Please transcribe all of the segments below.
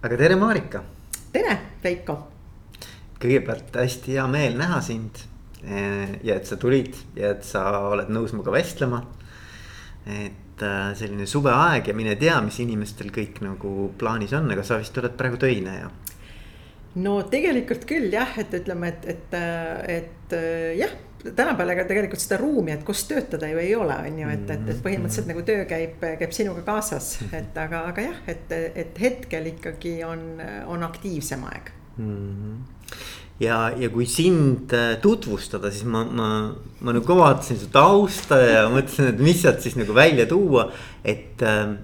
aga tere, Marika. tere, Veiko. kõigepealt hästi hea meel näha sind. Eh, ja et sa tulid ja et sa oled nõus minuga vestlema. et äh, selline suveaeg ja mine tea, mis inimestel kõik nagu plaanis on, aga sa vist oled praegu töine ja no tegelikult küll jah, et ütleme, et, et, et jah tänapäeval ega tegelikult seda ruumi, et kus töötada ju ei ole, on ju, et, et, et põhimõtteliselt nagu töö käib, käib sinuga kaasas, et aga, aga jah, et, et hetkel ikkagi on, on aktiivsem aeg mm. -hmm. ja, ja kui sind äh, tutvustada, siis ma, ma, ma nagu vaatasin su tausta ja mõtlesin, et mis sealt siis nagu välja tuua, et äh,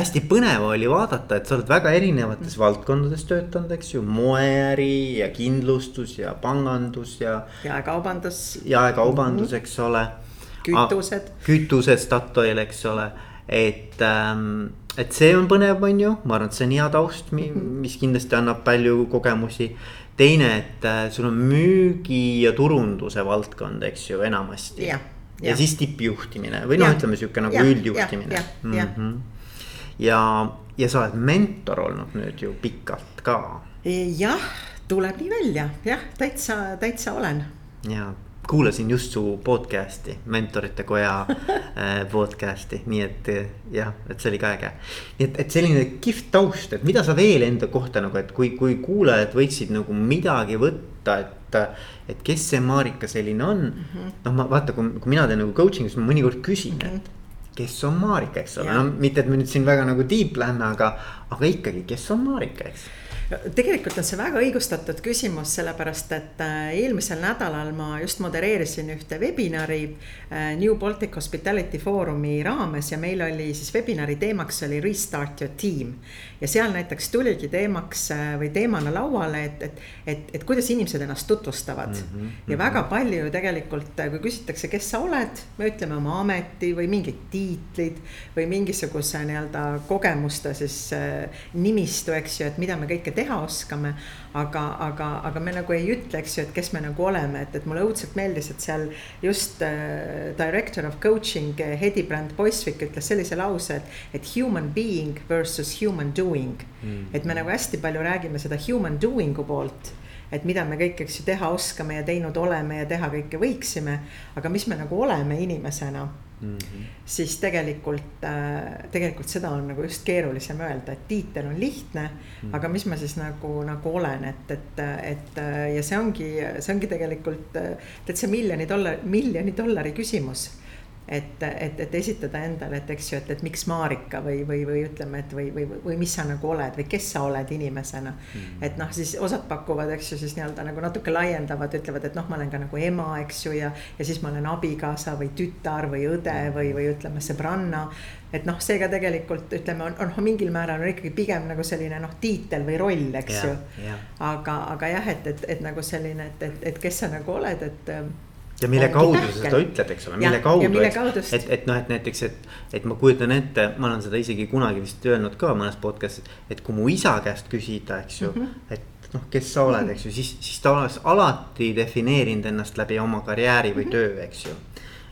hästi põnev oli vaadata, et sa oled väga erinevates valdkondades töötanud, eks ju, moeäri ja kindlustus ja pangandus ja. jaekaubandus. jaekaubandus, eks ole. kütused. kütused, Statoil, eks ole, et ähm, et see on põnev, on ju, ma arvan, et see on hea taust, mhm. mis kindlasti annab palju kogemusi. teine, et äh, sul on müügi ja turunduse valdkond, eks ju, enamasti. ja, ja. ja siis tippjuhtimine või noh, ütleme sihuke nagu ja, üldjuhtimine. Mm -hmm ja, ja sa oled mentor olnud nüüd ju pikalt ka. jah, tuleb nii välja, jah, täitsa, täitsa olen. ja kuulasin just su podcast'i, Mentorite Koja äh, podcast'i, nii et jah, et see oli ka äge. nii et, et selline kihvt taust, et mida sa veel enda kohta nagu, et kui, kui kuulajad võiksid nagu midagi võtta, et. et kes see Marika selline on mm -hmm., noh, ma vaata, kui, mina teen nagu coaching'u, siis ma mõnikord küsin mm, -hmm. et kes on Marika, eks ole, no mitte, et me nüüd siin väga nagu deep lähme, aga, aga ikkagi, kes on Marika, eks tegelikult on see väga õigustatud küsimus, sellepärast et äh, eelmisel nädalal ma just modereerisin ühte webinari äh, New Baltic Hospitality Forumi raames ja meil oli siis webinari teemaks oli restart your team. ja seal näiteks tuligi teemaks äh, või teemana lauale, et, et, et, et kuidas inimesed ennast tutvustavad mm. -hmm. ja väga palju ju tegelikult, kui küsitakse, kes sa oled, me ütleme oma ameti või mingid tiitlid või mingisuguse nii-öelda kogemuste siis nimistu, eks ju, et mida me kõike teha oskame. aga, aga, aga me nagu ei ütle, eks ju, et kes me nagu oleme, et, et mulle õudselt meeldis, et seal just äh, director of coaching äh, Hedi Brand-Boisvik ütles sellise lause, et, et human being versus human doing mm.. et me nagu hästi palju räägime seda human doing'u poolt et mida me kõik, eks ju, teha oskame ja teinud oleme ja teha kõike võiksime. aga mis me nagu oleme inimesena mm. -hmm. siis tegelikult, äh, tegelikult seda on nagu just keerulisem öelda, et tiitel on lihtne mm. -hmm. aga mis ma siis nagu, nagu olen, et, et, et ja see ongi, see ongi tegelikult täitsa miljoni dollari, miljoni dollari küsimus et, et, et esitada endale, et eks ju, et, et miks Marika või, või, või ütleme, et või, või, või mis sa nagu oled või kes sa oled inimesena mm.. et noh, siis osad pakuvad, eks ju, siis nii-öelda nagu natuke laiendavad, ütlevad, et noh, ma olen ka nagu ema, eks ju, ja. ja siis ma olen abikaasa või tütar või õde või, või ütleme, sõbranna. et noh, seega tegelikult ütleme, on, on mingil määral on ikkagi pigem nagu selline noh, tiitel või roll, eks yeah, ju aga, aga jah, et, et, et nagu selline, et, et, et kes sa nagu oled, et ja mille kaudu sa seda ütled, eks ole, mille kaudu, eks, et, et noh, et näiteks, et, et ma kujutan ette, ma olen seda isegi kunagi vist öelnud ka mõnes podcast'is. et kui mu isa käest küsida, eks ju mm, -hmm. et noh, kes sa oled, eks ju, siis, siis ta oleks alati defineerinud ennast läbi oma karjääri või -hmm. töö, eks ju.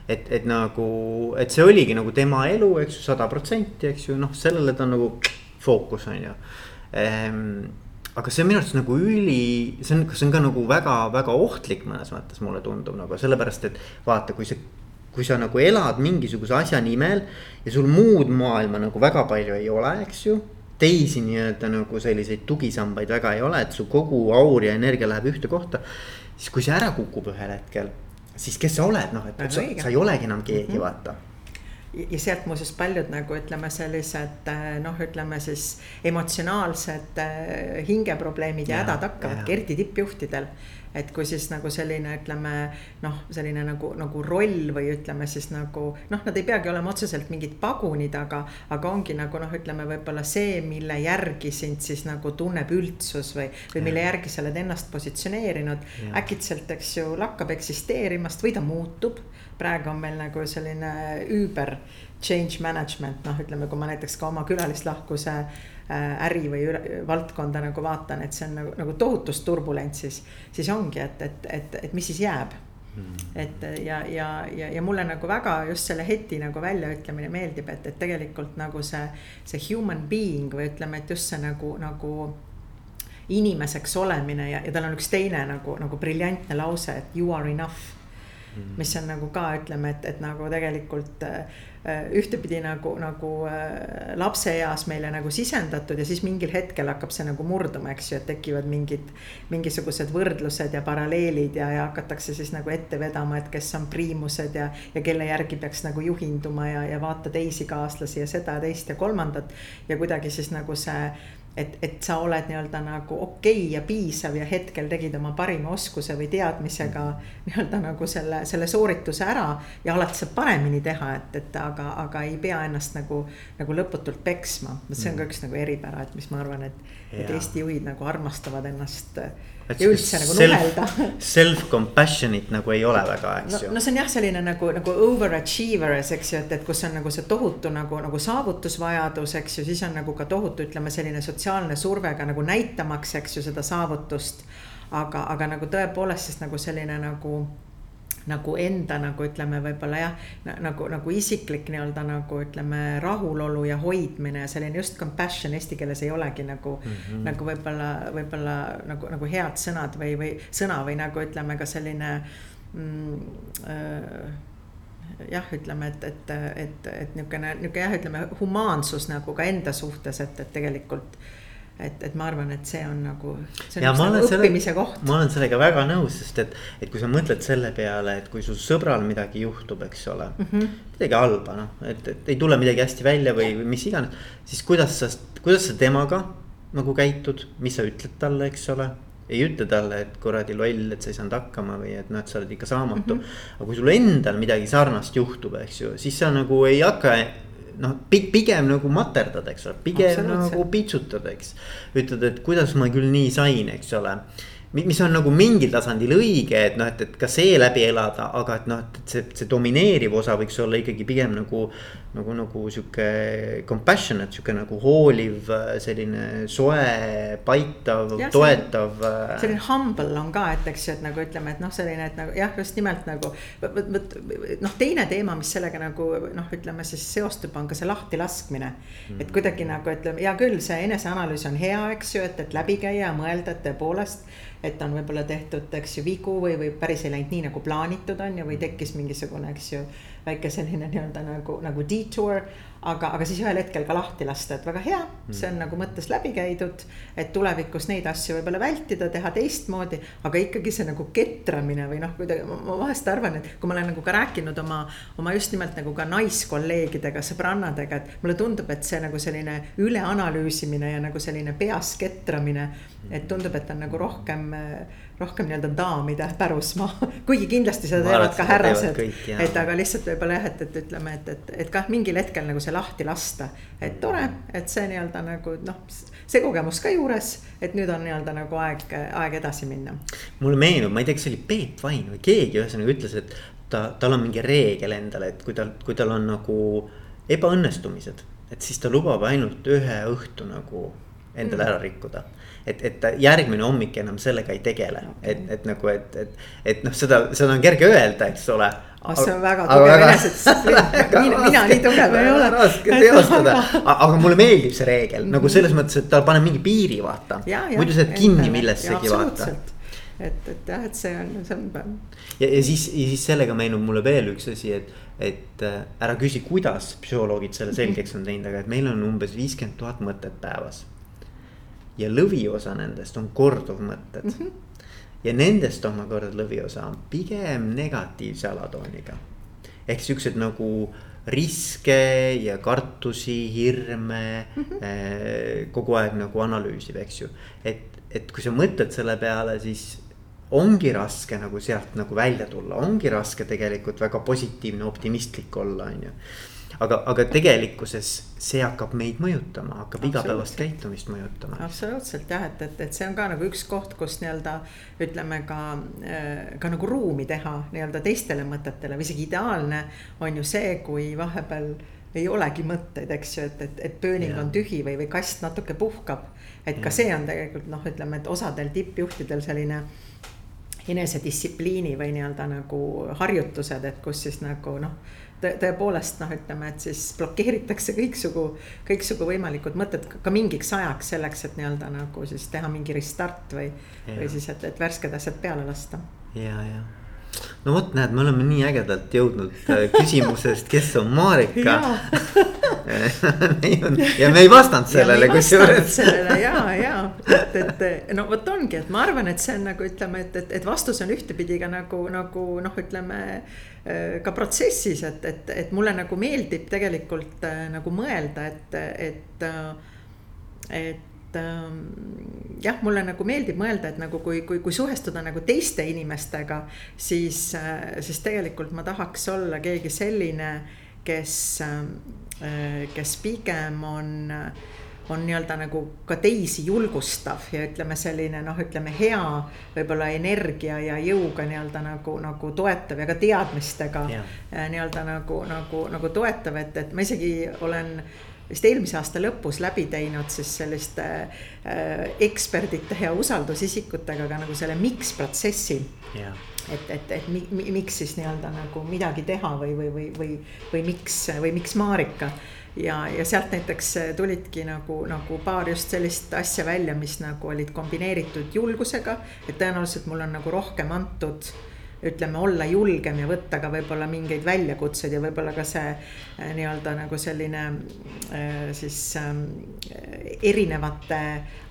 et, et nagu, et see oligi nagu tema elu, eks ju, sada protsenti, eks ju, noh, sellele ta nagu fookus on ju ehm, aga see on minu arust nagu üli, see on, see on ka nagu väga-väga ohtlik mõnes mõttes mulle tundub nagu sellepärast, et vaata, kui see. kui sa nagu elad mingisuguse asja nimel ja sul muud maailma nagu väga palju ei ole, eks ju. teisi nii-öelda nagu selliseid tugisambaid väga ei ole, et su kogu aur ja energia läheb ühte kohta. siis kui see ära kukub ühel hetkel, siis kes sa oled, noh, et, sa, sa ei olegi enam keegi mm, -hmm. vaata ja sealt muuseas paljud nagu ütleme, sellised eh, noh, ütleme siis emotsionaalsed eh, hingeprobleemid ja hädad hakkavadki, eriti tippjuhtidel. et kui siis nagu selline, ütleme noh, selline nagu, nagu roll või ütleme siis nagu noh, nad ei peagi olema otseselt mingid pagunid, aga, aga ongi nagu noh, ütleme võib-olla see, mille järgi sind siis nagu tunneb üldsus või, või mille järgi sa oled ennast positsioneerinud. äkitselt, eks ju, lakkab eksisteerimast või ta muutub praegu on meil nagu selline üüber change management, noh, ütleme, kui ma näiteks ka oma külalislahkuse äh, äri või valdkonda nagu vaatan, et see on nagu, nagu tohutus turbulentsis. siis ongi, et, et, et, et mis siis jääb mm.. et ja, ja, ja, ja mulle nagu väga just selle heti nagu väljaütlemine meeldib, et, et tegelikult nagu see, see human being või ütleme, et just see nagu, nagu inimeseks olemine ja, ja tal on üks teine nagu, nagu briljantne lause, et you are enough. Mis on nagu ka ütleme, et, et nagu tegelikult äh, ühtepidi nagu, nagu äh, lapseeas meile nagu sisendatud ja siis mingil hetkel hakkab see nagu murduma, eks ju, et tekivad mingid. mingisugused võrdlused ja paralleelid ja, ja hakatakse siis nagu ette vedama, et kes on priimused ja, ja kelle järgi peaks nagu juhinduma ja, ja vaata teisi kaaslasi ja seda teist ja kolmandat. ja kuidagi siis nagu see et, et sa oled nii-öelda nagu okei okay ja piisav ja hetkel tegid oma parima oskuse või teadmisega nii-öelda nagu selle, selle soorituse ära. ja alati saab paremini teha, et, et aga, aga ei pea ennast nagu, nagu lõputult peksma. see on ka üks nagu eripära, et mis ma arvan, et, et Eesti juhid nagu armastavad ennast ja üldse nagu nuhelda. Self-compassion'it nagu ei ole väga, eks no, ju. no see on jah, selline nagu, nagu overachievers, eks ju, et, et kus on nagu see tohutu nagu, nagu saavutusvajadus, eks ju, siis on nagu ka tohutu, ütleme selline sotsiaalne surve ka nagu näitamaks, eks ju, seda saavutust. aga, aga nagu tõepoolest, sest nagu selline nagu nagu enda nagu ütleme, võib-olla jah, nagu, nagu isiklik nii-öelda nagu ütleme, rahulolu ja hoidmine ja selline just compassion eesti keeles ei olegi nagu mm, -hmm. nagu võib-olla, võib-olla nagu, nagu head sõnad või, või sõna või nagu ütleme ka selline mm, äh, jah, ütleme, et, et, et, et niisugune, niisugune jah, ütleme humaansus nagu ka enda suhtes, et, et tegelikult et, et ma arvan, et see on nagu, see on nagu õppimise selle, koht. ma olen sellega väga nõus, sest et, et kui sa mõtled selle peale, et kui sul sõbral midagi juhtub, eks ole mm. -hmm. midagi halba, noh, et, et ei tule midagi hästi välja või, või mis iganes. siis kuidas sa, kuidas sa temaga nagu käitud, mis sa ütled talle, eks ole ei ütle talle, et kuradi loll, et sa ei saanud hakkama või et noh, et sa oled ikka saamatu mm. -hmm. aga kui sul endal midagi sarnast juhtub, eks ju, siis sa nagu ei hakka noh, pigem nagu materdad, eks ole, pigem nagu piitsutad, eks. ütled, et kuidas ma küll nii sain, eks ole mis on nagu mingil tasandil õige, et noh, et, et ka see läbi elada, aga et noh, et see, see domineeriv osa võiks olla ikkagi pigem nagu. Nagu, nagu sihuke compassionate, sihuke nagu hooliv, selline soe, paitav, toetav. selline humble on ka, et eks ju, et nagu ütleme, et noh, selline, et nagu jah, just nimelt nagu. vot, noh, teine teema, mis sellega nagu noh, ütleme siis seostub, on ka see lahtilaskmine mm.. et kuidagi nagu ütleme, hea küll, see eneseanalüüs on hea, eks ju, et, et läbi käia ja mõelda, et tõepoolest et on võib-olla tehtud, eks ju, vigu või, või päris ei läinud nii nagu plaanitud on ju, või tekkis mingisugune, eks ju. Väike selline nii-öelda nagu, nagu detour, aga, aga siis ühel hetkel ka lahti lasta, et väga hea, see on nagu mõttes läbi käidud. et tulevikus neid asju võib-olla vältida, teha teistmoodi, aga ikkagi see nagu ketramine või noh, kuidagi ma vahest arvan, et kui ma olen nagu ka rääkinud oma, oma just nimelt nagu ka naiskolleegidega, sõbrannadega, et mulle tundub, et see nagu selline üleanalüüsimine ja nagu selline peas ketramine et tundub, et on nagu rohkem, rohkem nii-öelda daamide pärusmaa, kuigi kindlasti seda teevad ka härrased. et aga lihtsalt võib-olla jah, et, et ütleme, et, et, et kah mingil hetkel nagu see lahti lasta. et tore, et see nii-öelda nagu noh, see kogemus ka juures, et nüüd on nii-öelda nagu aeg, aeg edasi minna. mulle meenub, ma ei tea, kas see oli Peep Vain või keegi ühesõnaga ütles, et ta, tal on mingi reegel endale, et kui tal, kui tal on nagu ebaõnnestumised, et siis ta lubab ainult ühe õhtu nagu endale mm. ära rikkuda et, et järgmine hommik enam sellega ei tegele okay., et, et nagu, et, et, et noh, seda, seda on kerge öelda, eks ole. ah, see on väga tugev enesedistsipliin, mina, nii tugev ei ole. raske teostada, aga mulle meeldib see reegel nagu selles mõttes, et ta paneb mingi piiri, vaata. muidu sa jääd kinni millessegi, vaata et, et jah, et see on, see on. ja, ja siis, ja siis sellega meenub mulle veel üks asi, et, et äh, ära küsi, kuidas psühholoogid selle selgeks on teinud, aga et meil on umbes viiskümmend tuhat mõtet päevas ja lõviosa nendest on korduvmõtted mm. -hmm. ja nendest omakorda lõviosa on pigem negatiivse alatooniga. ehk siuksed nagu riske ja kartusi, hirme mm -hmm. kogu aeg nagu analüüsib, eks ju. et, et kui sa mõtled selle peale, siis ongi raske nagu sealt nagu välja tulla, ongi raske tegelikult väga positiivne, optimistlik olla, on ju aga, aga tegelikkuses see hakkab meid mõjutama, hakkab igapäevast käitumist mõjutama. absoluutselt jah, et, et, et see on ka nagu üks koht, kus nii-öelda ütleme ka, äh, ka nagu ruumi teha nii-öelda teistele mõtetele või isegi ideaalne on ju see, kui vahepeal ei olegi mõtteid, eks ju, et, et, et pööning on tühi või, või kast natuke puhkab. et ka ja. see on tegelikult noh, ütleme, et osadel tippjuhtidel selline enesedistsipliini või nii-öelda nagu harjutused, et kus siis nagu noh tõepoolest noh, ütleme, et siis blokeeritakse kõiksugu, kõiksugu võimalikud mõtted ka mingiks ajaks selleks, et nii-öelda nagu siis teha mingi restart või, või siis, et, et värsked asjad peale lasta. ja, ja no vot, näed, me oleme nii ägedalt jõudnud äh, küsimusest, kes on Marika. Ja me ei vastanud sellele kusjuures. sellele ja, ja et, et no vot ongi, et ma arvan, et see on nagu ütleme, et, et, et vastus on ühtepidi ka nagu, nagu noh, ütleme äh, ka protsessis, et, et, et mulle nagu meeldib tegelikult äh, nagu mõelda, et, et, et jah, mulle nagu meeldib mõelda, et nagu kui, kui, kui suhestuda nagu teiste inimestega, siis, äh, siis tegelikult ma tahaks olla keegi selline, kes, ähm, äh, kes pigem on on nii-öelda nagu ka teisi julgustav ja ütleme, selline noh, ütleme hea võib-olla energia ja jõuga nii-öelda nagu, nagu toetav ja ka teadmistega yeah. Äh, nii-öelda nagu, nagu, nagu toetav, et, et ma isegi olen vist eelmise aasta lõpus läbi teinud siis selliste äh, ekspertide ja usaldusisikutega ka nagu selle miks protsessi yeah.. et, et, et mi, mi, miks siis nii-öelda nagu midagi teha või, või, või, või, või miks, või miks Marika. ja, ja sealt näiteks tulidki nagu, nagu paar just sellist asja välja, mis nagu olid kombineeritud julgusega. et tõenäoliselt mul on nagu rohkem antud ütleme, olla julgem ja võtta ka võib-olla mingeid väljakutseid ja võib-olla ka see äh, nii-öelda nagu selline äh, siis ähm, erinevate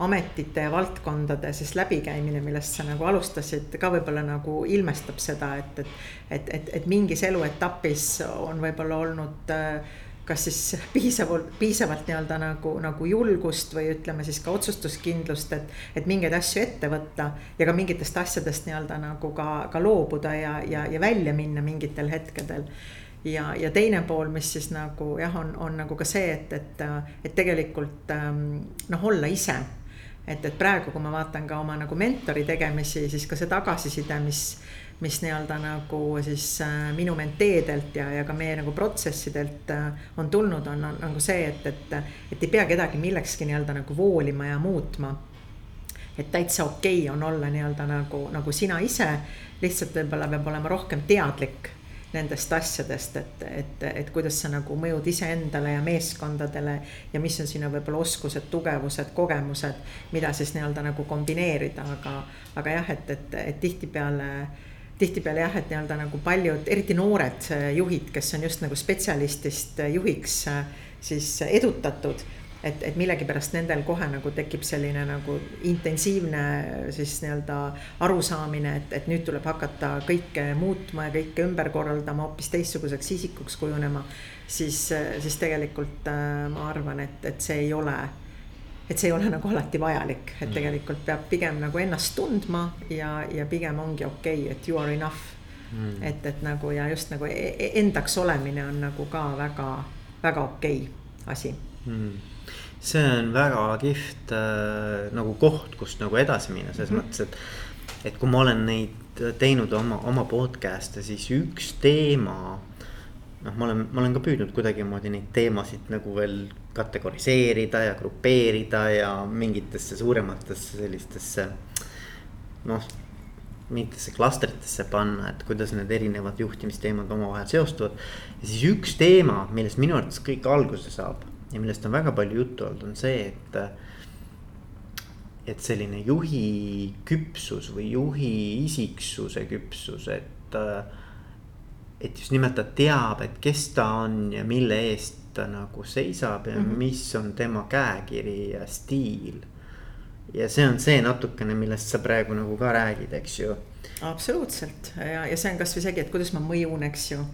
ametite ja valdkondade siis läbikäimine, millest sa nagu alustasid, ka võib-olla nagu ilmestab seda, et, et, et, et, et mingis eluetapis on võib-olla olnud äh, kas siis piisavalt, piisavalt nii-öelda nagu, nagu julgust või ütleme siis ka otsustuskindlust, et, et mingeid asju ette võtta. ja ka mingitest asjadest nii-öelda nagu ka, ka loobuda ja, ja, ja välja minna mingitel hetkedel. ja, ja teine pool, mis siis nagu jah, on, on nagu ka see, et, et, et tegelikult ähm, noh, olla ise et, et praegu, kui ma vaatan ka oma nagu mentori tegemisi, siis ka see tagasiside, mis mis nii-öelda nagu siis äh, minu menteedelt ja, ja ka meie nagu protsessidelt äh, on tulnud, on, on nagu see, et, et, et ei pea kedagi millekski nii-öelda nagu voolima ja muutma. et täitsa okei okay on olla nii-öelda nagu, nagu sina ise, lihtsalt võib-olla peab olema rohkem teadlik nendest asjadest, et, et, et kuidas sa nagu mõjud iseendale ja meeskondadele. ja mis on sinu võib-olla oskused, tugevused, kogemused, mida siis nii-öelda nagu kombineerida, aga, aga jah, et, et, et tihtipeale tihtipeale jah, et nii-öelda nagu paljud, eriti noored äh, juhid, kes on just nagu spetsialistist äh, juhiks äh, siis edutatud. et, et millegipärast nendel kohe nagu tekib selline nagu intensiivne siis nii-öelda arusaamine, et, et nüüd tuleb hakata kõike muutma ja kõike ümber korraldama, hoopis teistsuguseks isikuks kujunema. siis, siis tegelikult ma arvan, et, et see ei ole et see ei ole nagu alati vajalik, et mm. tegelikult peab pigem nagu ennast tundma ja, ja pigem ongi okei okay,, et you are enough mm.. et, et nagu ja just nagu e, e, endaks olemine on nagu ka väga, väga okei okay asi mm. see on väga kihvt äh, nagu koht, kust nagu edasi minna, selles mm -hmm. mõttes, et, et kui ma olen neid teinud oma, oma podcast'e, siis üks teema noh, ma olen, ma olen ka püüdnud kuidagimoodi neid teemasid nagu veel kategoriseerida ja grupeerida ja mingitesse suurematesse sellistesse noh, mingitesse klastritesse panna, et kuidas need erinevad juhtimisteemad omavahel seostuvad. ja siis üks teema, millest minu arvates kõik alguse saab ja millest on väga palju juttu olnud, on see, et. et selline juhi küpsus või juhi isiksuse küpsus, et. et just nimelt ta teab, et kes ta on ja mille eest ta nagu seisab ja mm -hmm. mis on tema käekiri ja stiil. ja see on see natukene, millest sa praegu nagu ka räägid, eks ju. absoluutselt ja, ja see on kasvõi seegi, et kuidas ma mõjun, eks ju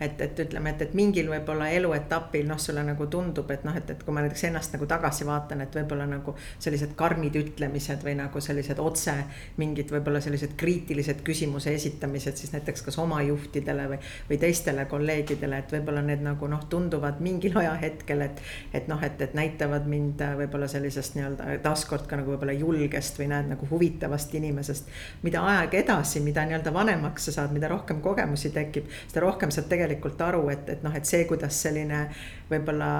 et, et ütleme, et, et mingil võib-olla eluetapil noh, sulle nagu tundub, et noh, et, et kui ma näiteks ennast nagu tagasi vaatan, et võib-olla nagu sellised karmid ütlemised või nagu sellised otse mingid võib-olla sellised kriitilised küsimuse esitamised siis näiteks kas oma juhtidele või, või teistele kolleegidele, et võib-olla need nagu noh, tunduvad mingil ajahetkel, et. et noh, et, et näitavad mind võib-olla sellisest nii-öelda taaskord ka nagu võib-olla julgest või näed nagu huvitavast inimesest. mida aeg edasi, mida nii-öelda vanemaks sa saad, mida rohkem kogemusi tekib, seda rohkem sa tegelikult tegelikult aru, et, et noh, et see, kuidas selline võib-olla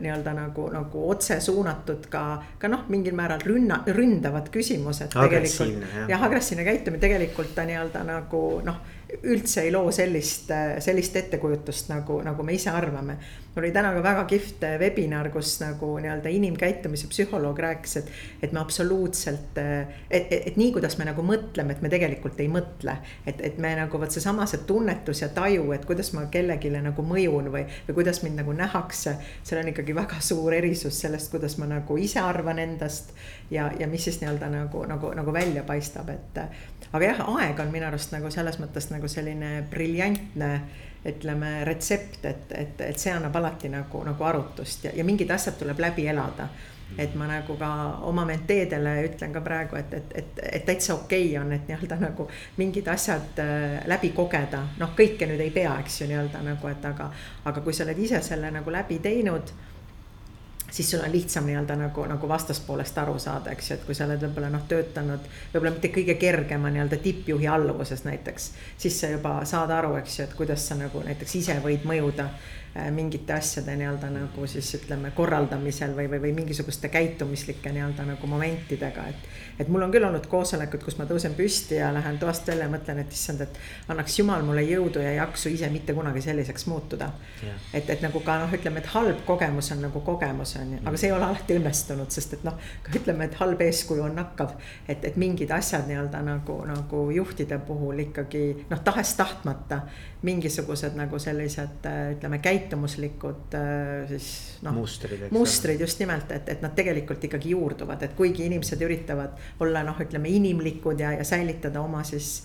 nii-öelda nagu, nagu otse suunatud ka, ka noh, mingil määral rünna, ründavad küsimused. agressiivne jah. jah, agressiivne käitumine tegelikult ta nii-öelda nagu noh üldse ei loo sellist, sellist ettekujutust nagu, nagu me ise arvame. Mul oli täna ka väga kihvt webinar, kus nagu nii-öelda inimkäitumise psühholoog rääkis, et, et me absoluutselt, et, et, et nii, kuidas me nagu mõtleme, et me tegelikult ei mõtle. et, et me nagu vot seesama see tunnetus ja taju, et kuidas ma kellelegi nagu mõjun või, või kuidas mind nagu nähakse. seal on ikkagi väga suur erisus sellest, kuidas ma nagu ise arvan endast ja, ja mis siis nii-öelda nagu, nagu, nagu välja paistab, et. aga jah, aeg on minu arust nagu selles mõttes nagu selline briljantne ütleme, retsept, et, et, et see annab alati nagu, nagu arutust ja, ja mingid asjad tuleb läbi elada. et ma nagu ka oma menteedele ütlen ka praegu, et, et, et, et täitsa okei okay on, et nii-öelda nagu mingid asjad äh, läbi kogeda, noh, kõike nüüd ei pea, eks ju, nii-öelda nagu, et aga, aga kui sa oled ise selle nagu läbi teinud siis sul on lihtsam nii-öelda nagu, nagu vastaspoolest aru saada, eks ju, et kui sa oled võib-olla noh, töötanud võib-olla mitte kõige kergema nii-öelda tippjuhi alluvuses näiteks. siis sa juba saad aru, eks ju, et kuidas sa nagu näiteks ise võid mõjuda mingite asjade nii-öelda nagu siis ütleme korraldamisel või, või, või mingisuguste käitumislike nii-öelda nagu momentidega, et. et mul on küll olnud koosolekud, kus ma tõusen püsti ja lähen toast välja ja mõtlen, et issand, et annaks jumal mulle jõudu ja jaksu ise mitte kunagi selliseks muutuda. et, et nagu ka noh, ütleme, et halb kogemus on nagu kogemus on ju, aga see ei ole alati õnnestunud, sest et noh, ütleme, et halb eeskuju on nakkav. et, et mingid asjad nii-öelda nagu, nagu juhtide puhul ikkagi noh, tahes-tahtmata mingisugused nagu sellised ütleme käitumised käitumuslikud äh, siis noh. mustrid, mustrid just nimelt, et, et nad tegelikult ikkagi juurduvad, et kuigi inimesed üritavad olla noh, ütleme inimlikud ja, ja säilitada oma siis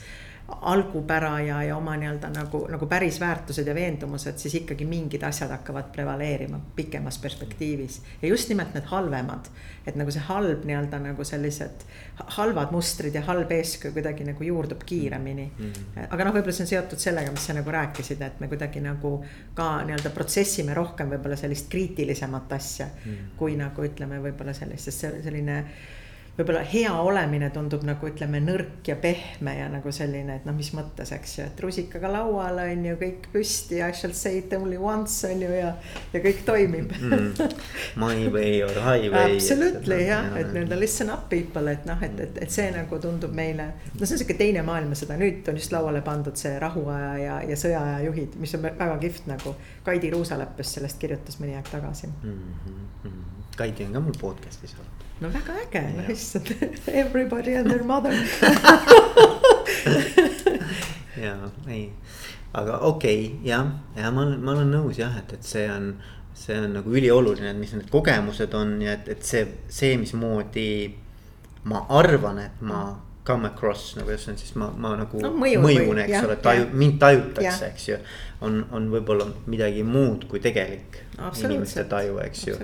algupära ja, ja oma nii-öelda nagu, nagu päris väärtused ja veendumused, siis ikkagi mingid asjad hakkavad prevaleerima pikemas perspektiivis. ja just nimelt need halvemad, et nagu see halb nii-öelda nagu sellised halvad mustrid ja halb eeskuju kuidagi nagu juurdub kiiremini mm. -hmm. aga noh, võib-olla see on seotud sellega, mis sa nagu rääkisid, et me kuidagi nagu ka nii-öelda protsessime rohkem võib-olla sellist kriitilisemat asja mm. -hmm. kui nagu ütleme, võib-olla sellist, sest see selline võib-olla hea olemine tundub nagu ütleme nõrk ja pehme ja nagu selline, et noh, mis mõttes, eks ju, et rusikaga laual on ju kõik püsti, I shall say it only once on ju ja, ja kõik toimib mm,. My way or highway. Absolutely jah, et nii-öelda listen up people, et noh, et, et, et see nagu tundub meile. no see on sihuke teine maailmasõda, nüüd on just lauale pandud see rahuaja ja, ja sõjaaja juhid, mis on väga kihvt nagu. Kaidi Ruusaleppes sellest kirjutas mõni aeg tagasi mm. -hmm. Kaidi on ka mul podcast'is olnud no väga äge, no issand, everybody and their mother. Ja ei, aga okei okay,, jah, ja ma olen, ma olen nõus jah, et, et see on, see on nagu ülioluline, et mis need kogemused on ja et, et see, see, mismoodi ma arvan, et ma come across nagu just on siis ma, ma nagu no, mõjun, mõjun, eks ole, taju, mind tajutakse, eks ju. On, on võib-olla midagi muud kui tegelik inimeste taju, eks ju.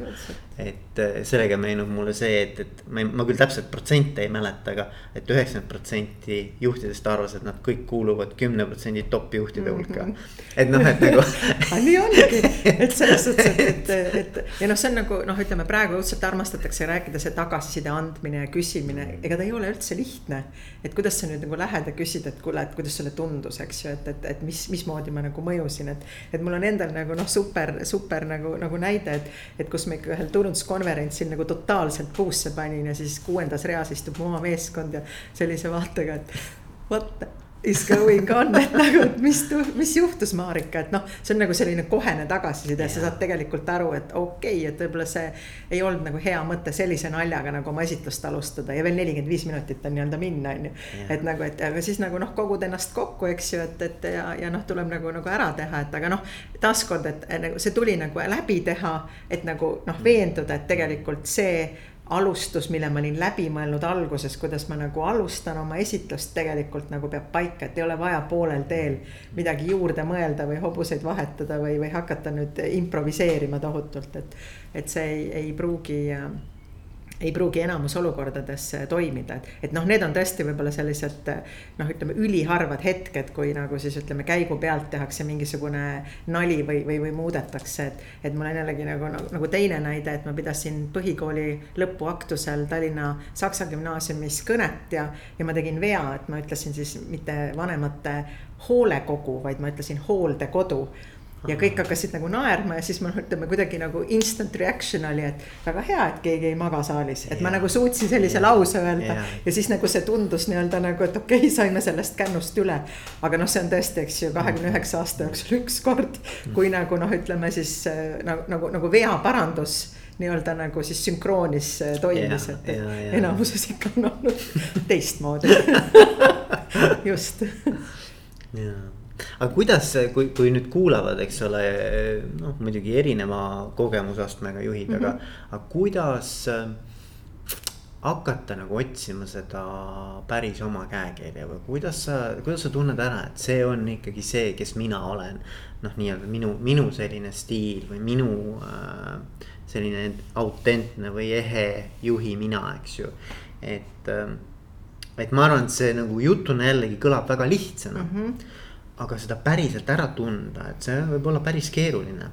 et äh, sellega meenub mulle see, et, et ma, ma küll täpselt protsente ei mäleta, aga et üheksakümmend protsenti juhtidest arvas, et nad kõik kuuluvad kümne protsendi top juhtide hulka mm. -hmm. et noh, et nagu aga nii ongi, et selles suhtes, et, et, et ja noh, see on nagu noh, ütleme praegu õudselt armastatakse rääkida see tagasiside andmine ja küsimine, ega ta ei ole üldse lihtne. et kuidas sa nüüd nagu lähed ja küsid, et kuule, et kuidas sulle tundus, eks ju, et, et, et mis, mismoodi ma nagu mõjusin, et. et mul on endal nagu noh, super, super nagu nagu, näide, et, et kus me ikka ühel turunduskonverentsil nagu totaalselt puusse panin ja siis kuuendas reas istub mu oma meeskond ja sellise vaatega, et what is going on, et nagu, et mis, mis juhtus, Marika, et noh, see on nagu selline kohene tagasiside yeah., sa saad tegelikult aru, et okei okay,, et võib-olla see ei olnud nagu hea mõte sellise naljaga nagu oma esitlust alustada ja veel nelikümmend viis minutit on nii-öelda minna, on ju. et nagu, et aga siis nagu noh, kogud ennast kokku, eks ju, et, et ja, ja noh, tuleb nagu, nagu ära teha, et aga noh, taaskord, et nagu see tuli nagu läbi teha, et nagu noh, veenduda, et tegelikult see alustus, mille ma olin läbi mõelnud alguses, kuidas ma nagu alustan oma esitlust, tegelikult nagu peab paika, et ei ole vaja poolel teel midagi juurde mõelda või hobuseid vahetada või, või hakata nüüd improviseerima tohutult, et. et see ei, ei pruugi ei pruugi enamus olukordades toimida, et, et noh, need on tõesti võib-olla sellised noh, ütleme üliharvad hetked, kui nagu siis ütleme, käigu pealt tehakse mingisugune nali või, või, või muudetakse, et. et mul on jällegi nagu, nagu, nagu teine näide, et ma pidasin põhikooli lõpuaktusel Tallinna Saksa gümnaasiumis kõnet ja, ja ma tegin vea, et ma ütlesin siis mitte vanemate hoolekogu, vaid ma ütlesin hooldekodu ja kõik hakkasid nagu naerma ja siis ma noh, ütleme kuidagi nagu instant reaction oli, et väga hea, et keegi ei maga saalis, et ja. ma nagu suutsin sellise lause öelda ja, ja siis nagu see tundus nii-öelda nagu, et okei okay,, saime sellest kännust üle. aga noh, see on tõesti, eks ju, kahekümne üheksa aasta jooksul üks kord, kui nagu noh, ütleme siis äh, nagu, nagu, nagu veaparandus nii-öelda nagu siis sünkroonis äh, toimis, et ja, ja. enamuses ikka on olnud teistmoodi just. jaa aga kuidas, kui, kui nüüd kuulavad, eks ole, noh muidugi erineva kogemusastmega juhid mm, -hmm. aga, mhm. aga kuidas äh, hakata nagu otsima seda päris oma käekirja või kuidas sa, kuidas sa tunned ära, et see on ikkagi see, kes mina olen. noh, nii-öelda minu, minu selline stiil või minu äh, selline autentne või ehe juhi mina, eks ju, et äh, et ma arvan, et see nagu jutuna jällegi kõlab väga lihtsana mm. -hmm aga seda päriselt ära tunda, et see võib olla päris keeruline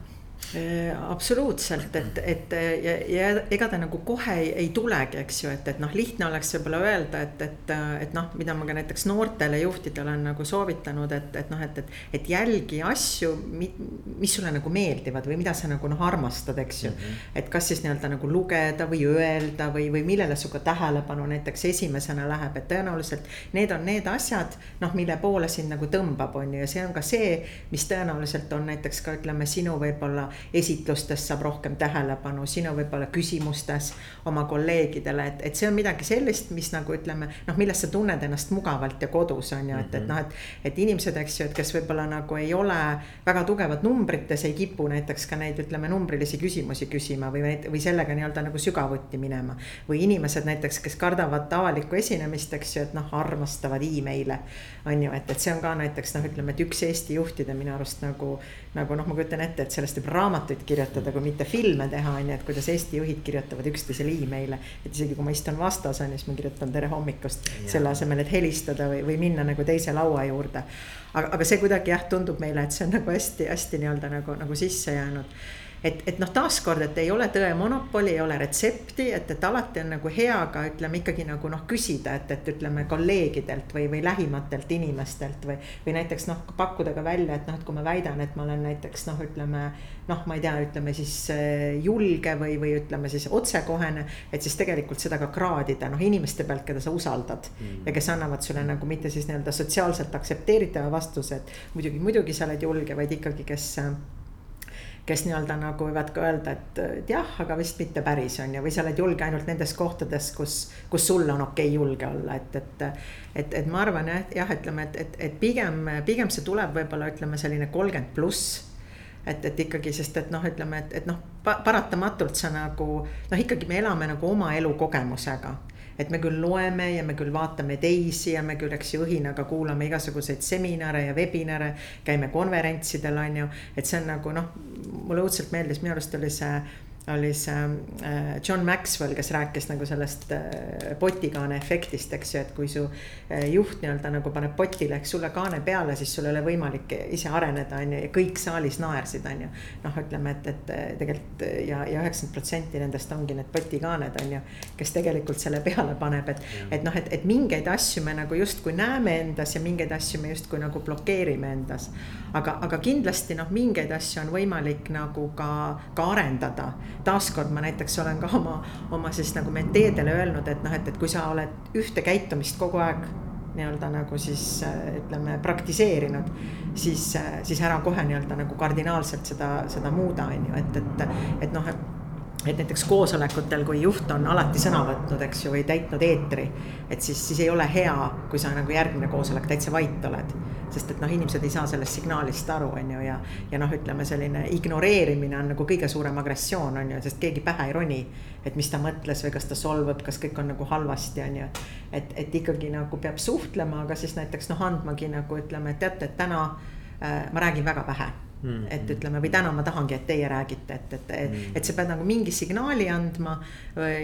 absoluutselt, et, et ja, ja ega ta nagu kohe ei, ei tulegi, eks ju, et, et noh, lihtne oleks võib-olla öelda, et, et, et noh, mida ma ka näiteks noortele juhtidele olen nagu soovitanud, et, et noh, et, et, et jälgi asju, mis sulle nagu meeldivad või mida sa nagu noh, armastad, eks ju mm. -hmm. et kas siis nii-öelda nagu lugeda või öelda või, või millele su ka tähelepanu näiteks esimesena läheb, et tõenäoliselt need on need asjad, noh, mille poole sind nagu tõmbab, on ju, ja see on ka see, mis tõenäoliselt on näiteks ka ütleme sinu võib-olla esitlustes saab rohkem tähelepanu, sinu võib-olla küsimustes oma kolleegidele, et, et see on midagi sellist, mis nagu ütleme, noh, milles sa tunned ennast mugavalt ja kodus on ju, et, et noh, et. et inimesed, eks ju, et kes võib-olla nagu ei ole väga tugevad numbrites, ei kipu näiteks ka neid, ütleme, numbrilisi küsimusi küsima või, või sellega nii-öelda nagu sügavuti minema. või inimesed näiteks, kes kardavad avalikku esinemist, eks ju, et noh, armastavad email'e. On ju, et, et see on ka näiteks noh, ütleme, et üks Eesti juhtide minu arust nagu, nagu noh, ma kujutan ette, et sellest võib raamatuid kirjutada, kui mitte filme teha, on ju, et kuidas Eesti juhid kirjutavad üksteisele email'e. et isegi kui ma istun vastas, on ju, siis ma kirjutan tere hommikust, selle asemel, et helistada või, või minna nagu teise laua juurde. aga, aga see kuidagi jah, tundub meile, et see on nagu hästi-hästi nii-öelda nagu, nagu sisse jäänud et, et noh, taaskord, et ei ole tõe monopoli, ei ole retsepti, et, et alati on nagu hea ka ütleme ikkagi nagu noh, küsida, et, et ütleme kolleegidelt või, või lähimatelt inimestelt või. või näiteks noh, pakkuda ka välja, et noh, et kui ma väidan, et ma olen näiteks noh, ütleme noh, ma ei tea, ütleme siis äh, julge või, või ütleme siis otsekohene. et siis tegelikult seda ka kraadida noh, inimeste pealt, keda sa usaldad mm. ja kes annavad sulle nagu mitte siis nii-öelda sotsiaalselt aktsepteeritava vastuse, et muidugi, muidugi sa oled julge, vaid ikkagi, kes kes nii-öelda nagu võivad ka öelda, et, et jah, aga vist mitte päris on ju, või sa oled julge ainult nendes kohtades, kus, kus sul on okei okay julge olla, et, et. et, et ma arvan jah, jah, ütleme, et, et, et pigem, pigem see tuleb võib-olla ütleme selline kolmkümmend pluss et, et ikkagi, sest et noh, ütleme, et, et noh, paratamatult sa nagu noh, ikkagi me elame nagu oma elukogemusega et me küll loeme ja me küll vaatame teisi ja me küll, eks ju, õhinaga kuulame igasuguseid seminare ja webinare. käime konverentsidel, on ju, et see on nagu noh, mulle õudselt meeldis, minu arust oli see oli see äh, John Maxwell, kes rääkis nagu sellest äh, potikaane efektist, eks ju, et kui su äh, juht nii-öelda nagu paneb potile, eks sulle kaane peale, siis sul ei ole võimalik ise areneda, on ju, ja kõik saalis naersid, on ju. noh, ütleme, et, et tegelikult ja, ja üheksakümmend protsenti nendest ongi need potikaaned, on ju, kes tegelikult selle peale paneb, et, et noh, et, et mingeid asju me nagu justkui näeme endas ja mingeid asju me justkui nagu blokeerime endas. aga, aga kindlasti noh, mingeid asju on võimalik nagu ka, ka arendada taaskord ma näiteks olen ka oma, oma siis nagu menteedele öelnud, et noh, et, et kui sa oled ühte käitumist kogu aeg nii-öelda nagu siis ütleme praktiseerinud, siis, siis ära kohe nii-öelda nagu kardinaalselt seda, seda muuda, on ju, et, et, et noh, et et näiteks koosolekutel, kui juht on alati sõna võtnud, eks ju, või täitnud eetri. et siis, siis ei ole hea, kui sa nagu järgmine koosolek täitsa vait oled. sest et noh, inimesed ei saa sellest signaalist aru, on ju, ja, ja noh, ütleme selline ignoreerimine on nagu kõige suurem agressioon, on ju, sest keegi pähe ei roni. et mis ta mõtles või kas ta solvab, kas kõik on nagu halvasti, on ju. et, et ikkagi nagu peab suhtlema, aga siis näiteks noh, andmagi nagu ütleme, et teate, et täna äh, ma räägin väga vähe Mm. et ütleme, või täna ma tahangi, et teie räägite, et, et mm., et sa pead nagu mingi signaali andma.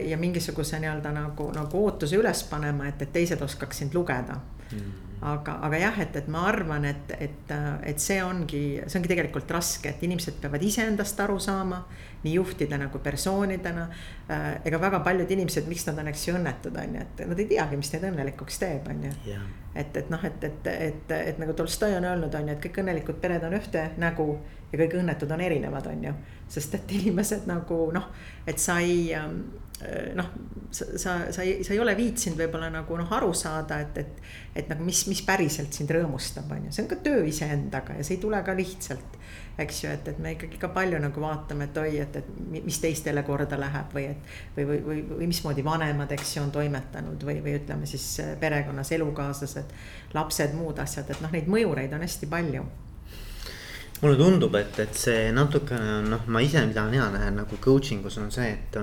ja mingisuguse nii-öelda nagu, nagu ootuse üles panema, et, et teised oskaks sind lugeda mm aga, aga jah, et, et ma arvan, et, et, et see ongi, see ongi tegelikult raske, et inimesed peavad iseendast aru saama. nii juhtidena kui persoonidena. Äh, ega väga paljud inimesed, miks nad on, eks ju õnnetud, on ju, et nad ei teagi, mis neid õnnelikuks teeb, on ju. et, et noh, et, et, et, et nagu Tolstoi on öelnud, on ju, et kõik õnnelikud pered on ühte nägu ja kõik õnnetud on erinevad, on ju. sest et inimesed nagu noh, et sa ei ähm, Äh, noh, sa, sa, sa ei, sa ei ole viitsinud võib-olla nagu noh, aru saada, et, et. et nagu mis, mis päriselt sind rõõmustab, on ju, see on ka töö iseendaga ja see ei tule ka lihtsalt. eks ju, et, et me ikkagi ka palju nagu vaatame, et oi, et, et mis teistele korda läheb või et. või, või, või, või mismoodi vanemad, eks ju, on toimetanud või, või ütleme siis äh, perekonnas elukaaslased. lapsed, muud asjad, et noh, neid mõjureid on hästi palju mulle tundub, et, et see natukene noh, ma ise, mida mina näen nagu coaching us on see, et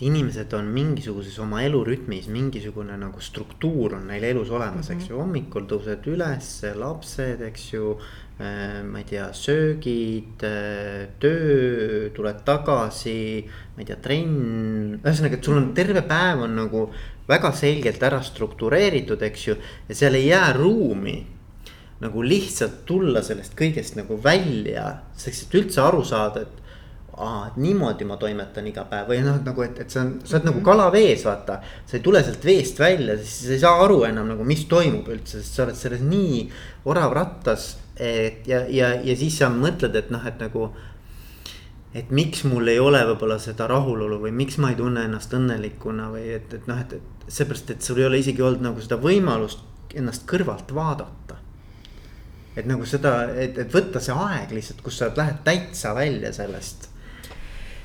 et inimesed on mingisuguses oma elurütmis, mingisugune nagu struktuur on neil elus olemas mm, -hmm. eks ju, hommikul tõused üles, lapsed, eks ju äh,. ma ei tea, söögid äh,, töö, tuled tagasi, ma ei tea, trenn, ühesõnaga, et sul on terve päev on nagu väga selgelt ära struktureeritud, eks ju, ja seal ei jää ruumi nagu lihtsalt tulla sellest kõigest nagu välja, selleks, et üldse aru saada, et aa, niimoodi ma toimetan iga päev või noh, nagu, et, et see on, sa oled mm -hmm. nagu mhm. kala vees, vaata. sa ei tule sealt veest välja, siis sa ei saa aru enam nagu, mis toimub üldse, sest sa oled selles nii orav rattas. et ja, ja, ja siis sa mõtled, et noh, et nagu. et miks mul ei ole võib-olla seda rahulolu või miks ma ei tunne ennast õnnelikuna või et, et noh, et, et seepärast, et sul ei ole isegi olnud nagu seda võimalust ennast kõrvalt vaadata et nagu seda, et, et võtta see aeg lihtsalt, kus sa lähed täitsa välja sellest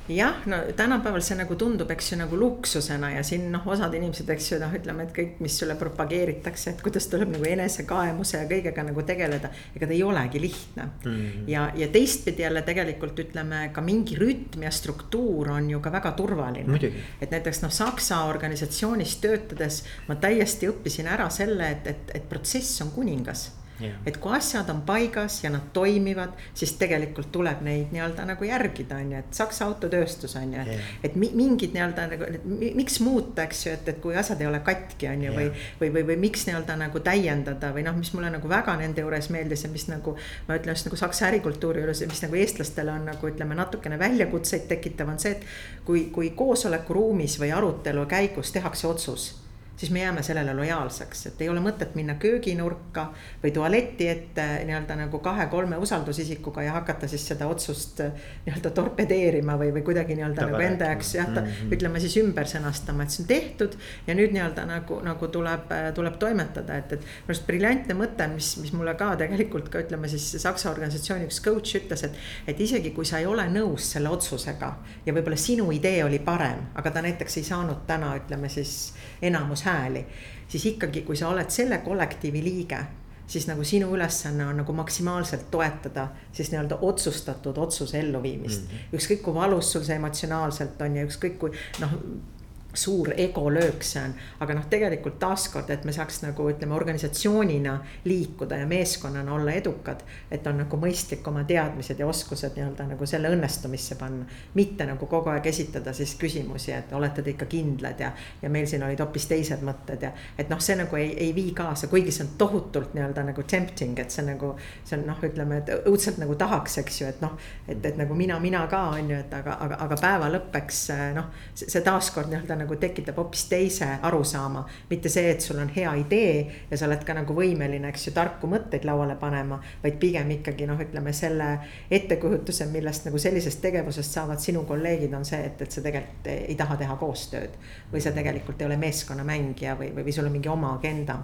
jah, no tänapäeval see nagu tundub, eks ju, nagu luksusena ja siin noh, osad inimesed, eks ju, noh, ütleme, et kõik, mis sulle propageeritakse, et kuidas tuleb nagu enesekaemuse ja kõigega nagu tegeleda. ega ta ei olegi lihtne mm. -hmm. ja, ja teistpidi jälle tegelikult ütleme ka mingi rütm ja struktuur on ju ka väga turvaline. et näiteks noh, Saksa organisatsioonis töötades ma täiesti õppisin ära selle, et, et, et protsess on kuningas. Et kui asjad on paigas ja nad toimivad, siis tegelikult tuleb neid nii-öelda nagu järgida, on ju, et Saksa autotööstus on ju yeah., et mingid nii-öelda nagu, miks muuta, eks ju, et, et kui asjad ei ole katki, on ju yeah., või. või, või, või miks nii-öelda nagu täiendada või noh, mis mulle nagu väga nende juures meeldis ja mis nagu. ma ütlen just nagu Saksa ärikultuuri juures, mis nagu eestlastele on nagu ütleme natukene väljakutseid tekitav, on see, et. kui, kui koosolekuruumis või arutelu käigus tehakse otsus siis me jääme sellele lojaalseks, et ei ole mõtet minna kööginurka või tualeti ette nii-öelda nagu kahe-kolme usaldusisikuga ja hakata siis seda otsust nii-öelda torpedeerima või, või kuidagi nii-öelda nagu enda jaoks jah mm -hmm., ütleme siis ümber sõnastama, et see on tehtud. ja nüüd nii-öelda nagu, nagu tuleb, tuleb toimetada, et, et minu arust briljantne mõte, mis, mis mulle ka tegelikult ka ütleme siis Saksa organisatsiooni üks coach ütles, et. et isegi kui sa ei ole nõus selle otsusega ja võib-olla sinu idee oli parem, aga ta näiteks ei saanud täna ütleme siis enamus hääli. siis ikkagi, kui sa oled selle kollektiivi liige, siis nagu sinu ülesanne on nagu maksimaalselt toetada siis nii-öelda otsustatud otsuse elluviimist mm. -hmm. ükskõik kui valus sul see emotsionaalselt on ja ükskõik kui noh suur ego löök see on. aga noh, tegelikult taaskord, et me saaks nagu ütleme organisatsioonina liikuda ja meeskonnana olla edukad. et on nagu mõistlik oma teadmised ja oskused nii-öelda nagu selle õnnestumisse panna. mitte nagu kogu aeg esitada siis küsimusi, et olete te ikka kindlad ja, ja meil siin olid hoopis teised mõtted ja. et noh, see nagu ei, ei vii kaasa, kuigi see on tohutult nii-öelda nagu tempting, et see nagu. see on noh, ütleme, et õudselt nagu tahaks, eks ju, et noh, et, et nagu mina, mina ka on ju, et aga, aga, aga päeva lõppeks noh, see taaskord nii-öelda nagu tekitab hoopis teise arusaama. mitte see, et sul on hea idee ja sa oled ka nagu võimeline, eks ju, tarku mõtteid lauale panema. vaid pigem ikkagi noh, ütleme selle ettekujutuse, millest nagu sellisest tegevusest saavad sinu kolleegid, on see, et, et sa tegelikult ei taha teha koostööd. või sa tegelikult ei ole meeskonnamängija või, või, või sul on mingi oma agenda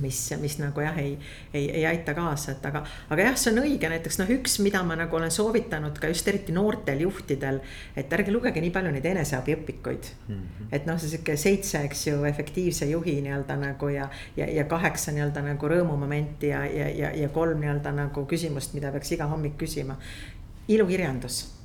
mis, mis nagu jah, ei, ei, ei aita kaasa, et aga, aga jah, see on õige, näiteks noh, üks, mida ma nagu olen soovitanud ka just eriti noortel juhtidel. et ärge lugege nii palju neid eneseabiõpikuid mm. -hmm. et noh, see sihuke seitse, eks ju, efektiivse juhi nii-öelda nagu ja, ja, ja kaheksa nii-öelda nagu rõõmumomenti ja, ja, ja, ja kolm nii-öelda nagu küsimust, mida peaks iga hommik küsima. ilukirjandus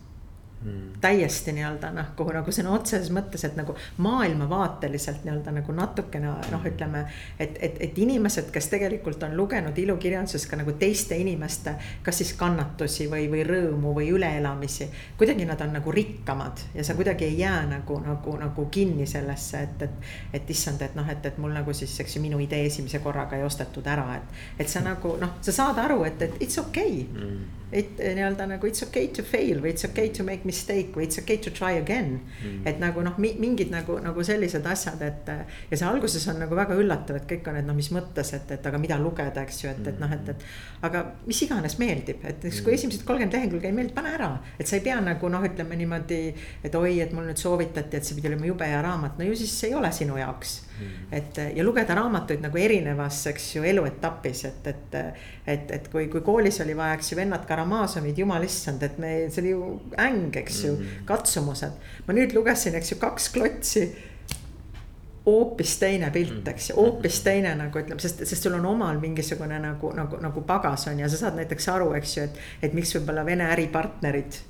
mm. täiesti nii-öelda noh, kuhu nagu sõna otseses mõttes, et nagu maailmavaateliselt nii-öelda nagu natukene noh, mm. ütleme. et, et, et inimesed, kes tegelikult on lugenud ilukirjanduses ka nagu teiste inimeste, kas siis kannatusi või, või rõõmu või üleelamisi. kuidagi nad on nagu rikkamad ja sa kuidagi ei jää nagu, nagu, nagu kinni sellesse, et, et, et issand, et noh, et, et mul nagu siis, eks ju, minu idee esimese korraga ei ostetud ära, et. et sa nagu noh, sa saad aru, et, et it's okei okay. mm et eh, nii-öelda nagu it's okay to fail või it's okay to make mistake või it's okay to try again mm.. et nagu noh, mingid nagu, nagu sellised asjad, et ja see alguses on nagu väga üllatav, et kõik on, et no mis mõttes, et, et aga mida lugeda, eks ju, et, et noh, et, et. aga mis iganes meeldib, et näiteks kui mm. esimesed kolmkümmend lehekülge ei meeldi, pane ära, et sa ei pea nagu noh, ütleme niimoodi. et oi, et mul nüüd soovitati, et see pidi olema jube hea raamat, no ju siis see ei ole sinu jaoks mm.. Et ja lugeda raamatuid nagu erinevas, eks ju, eluetapis, et, et, et, et kui, kui koolis oli vaja, eks ju, vennad Karamazovid, jumal issand, et me, see oli ju äng, eks ju mm., katsumused. ma nüüd lugesin, eks ju, kaks klotsi hoopis teine pilt, mm. eks ju, hoopis teine nagu ütleme, sest, sest sul on omal mingisugune nagu, nagu, nagu pagas on ja sa saad näiteks aru, eks ju, et, et miks võib-olla Vene äripartnerid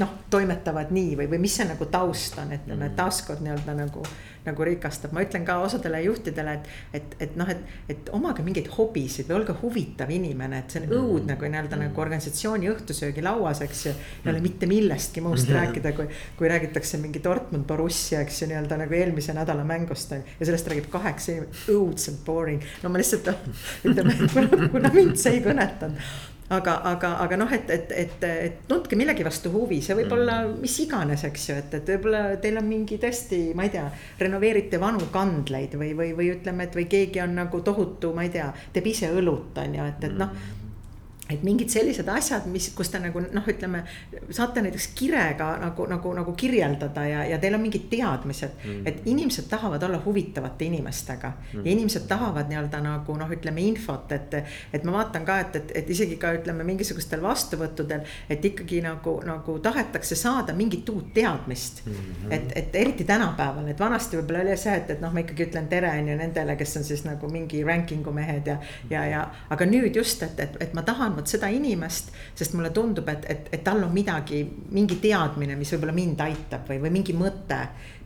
noh, toimetavad nii või, või mis see nagu taust on, et mm. taaskord nii-öelda nagu nagu rikastab, ma ütlen ka osadele juhtidele, et, et, et noh, et, et omage mingeid hobisid või olge huvitav inimene, et see on mm. õudne, kui nii-öelda mm. nagu organisatsiooni õhtusöögilauas, eks ju. ei ole mitte millestki muust mm. rääkida, kui, kui räägitakse mingi Dortmund Borussia, eks ju, nii-öelda nagu eelmise nädala mängust on. ja sellest räägib kaheksa inimest, õudselt boring, no ma lihtsalt ütleme, kuna mind see ei kõnetanud aga, aga, aga noh, et, et, et, et tundke millegi vastu huvi, see võib olla mm. mis iganes, eks ju, et, et võib-olla teil on mingi tõesti, ma ei tea. renoveerite vanu kandleid või, või, või ütleme, et või keegi on nagu tohutu, ma ei tea, teeb ise õlut on ju, et, et noh mm et mingid sellised asjad, mis, kus te nagu noh, ütleme, saate näiteks kirega nagu, nagu, nagu kirjeldada ja, ja teil on mingid teadmised mm.. et inimesed tahavad olla huvitavate inimestega mm. ja inimesed tahavad nii-öelda nagu noh, ütleme infot, et. et ma vaatan ka, et, et, et isegi ka ütleme mingisugustel vastuvõttudel, et ikkagi nagu, nagu tahetakse saada mingit uut teadmist mm. -hmm. et, et eriti tänapäeval, et vanasti võib-olla oli see, et, et noh, ma ikkagi ütlen tere on ju nendele, kes on siis nagu mingi ranking'u mehed ja, ja, ja aga nüüd just, et, et, et ma tahan vot seda inimest. sest mulle tundub, et, et, et tal on midagi, mingi teadmine, mis võib-olla mind aitab või, või mingi mõte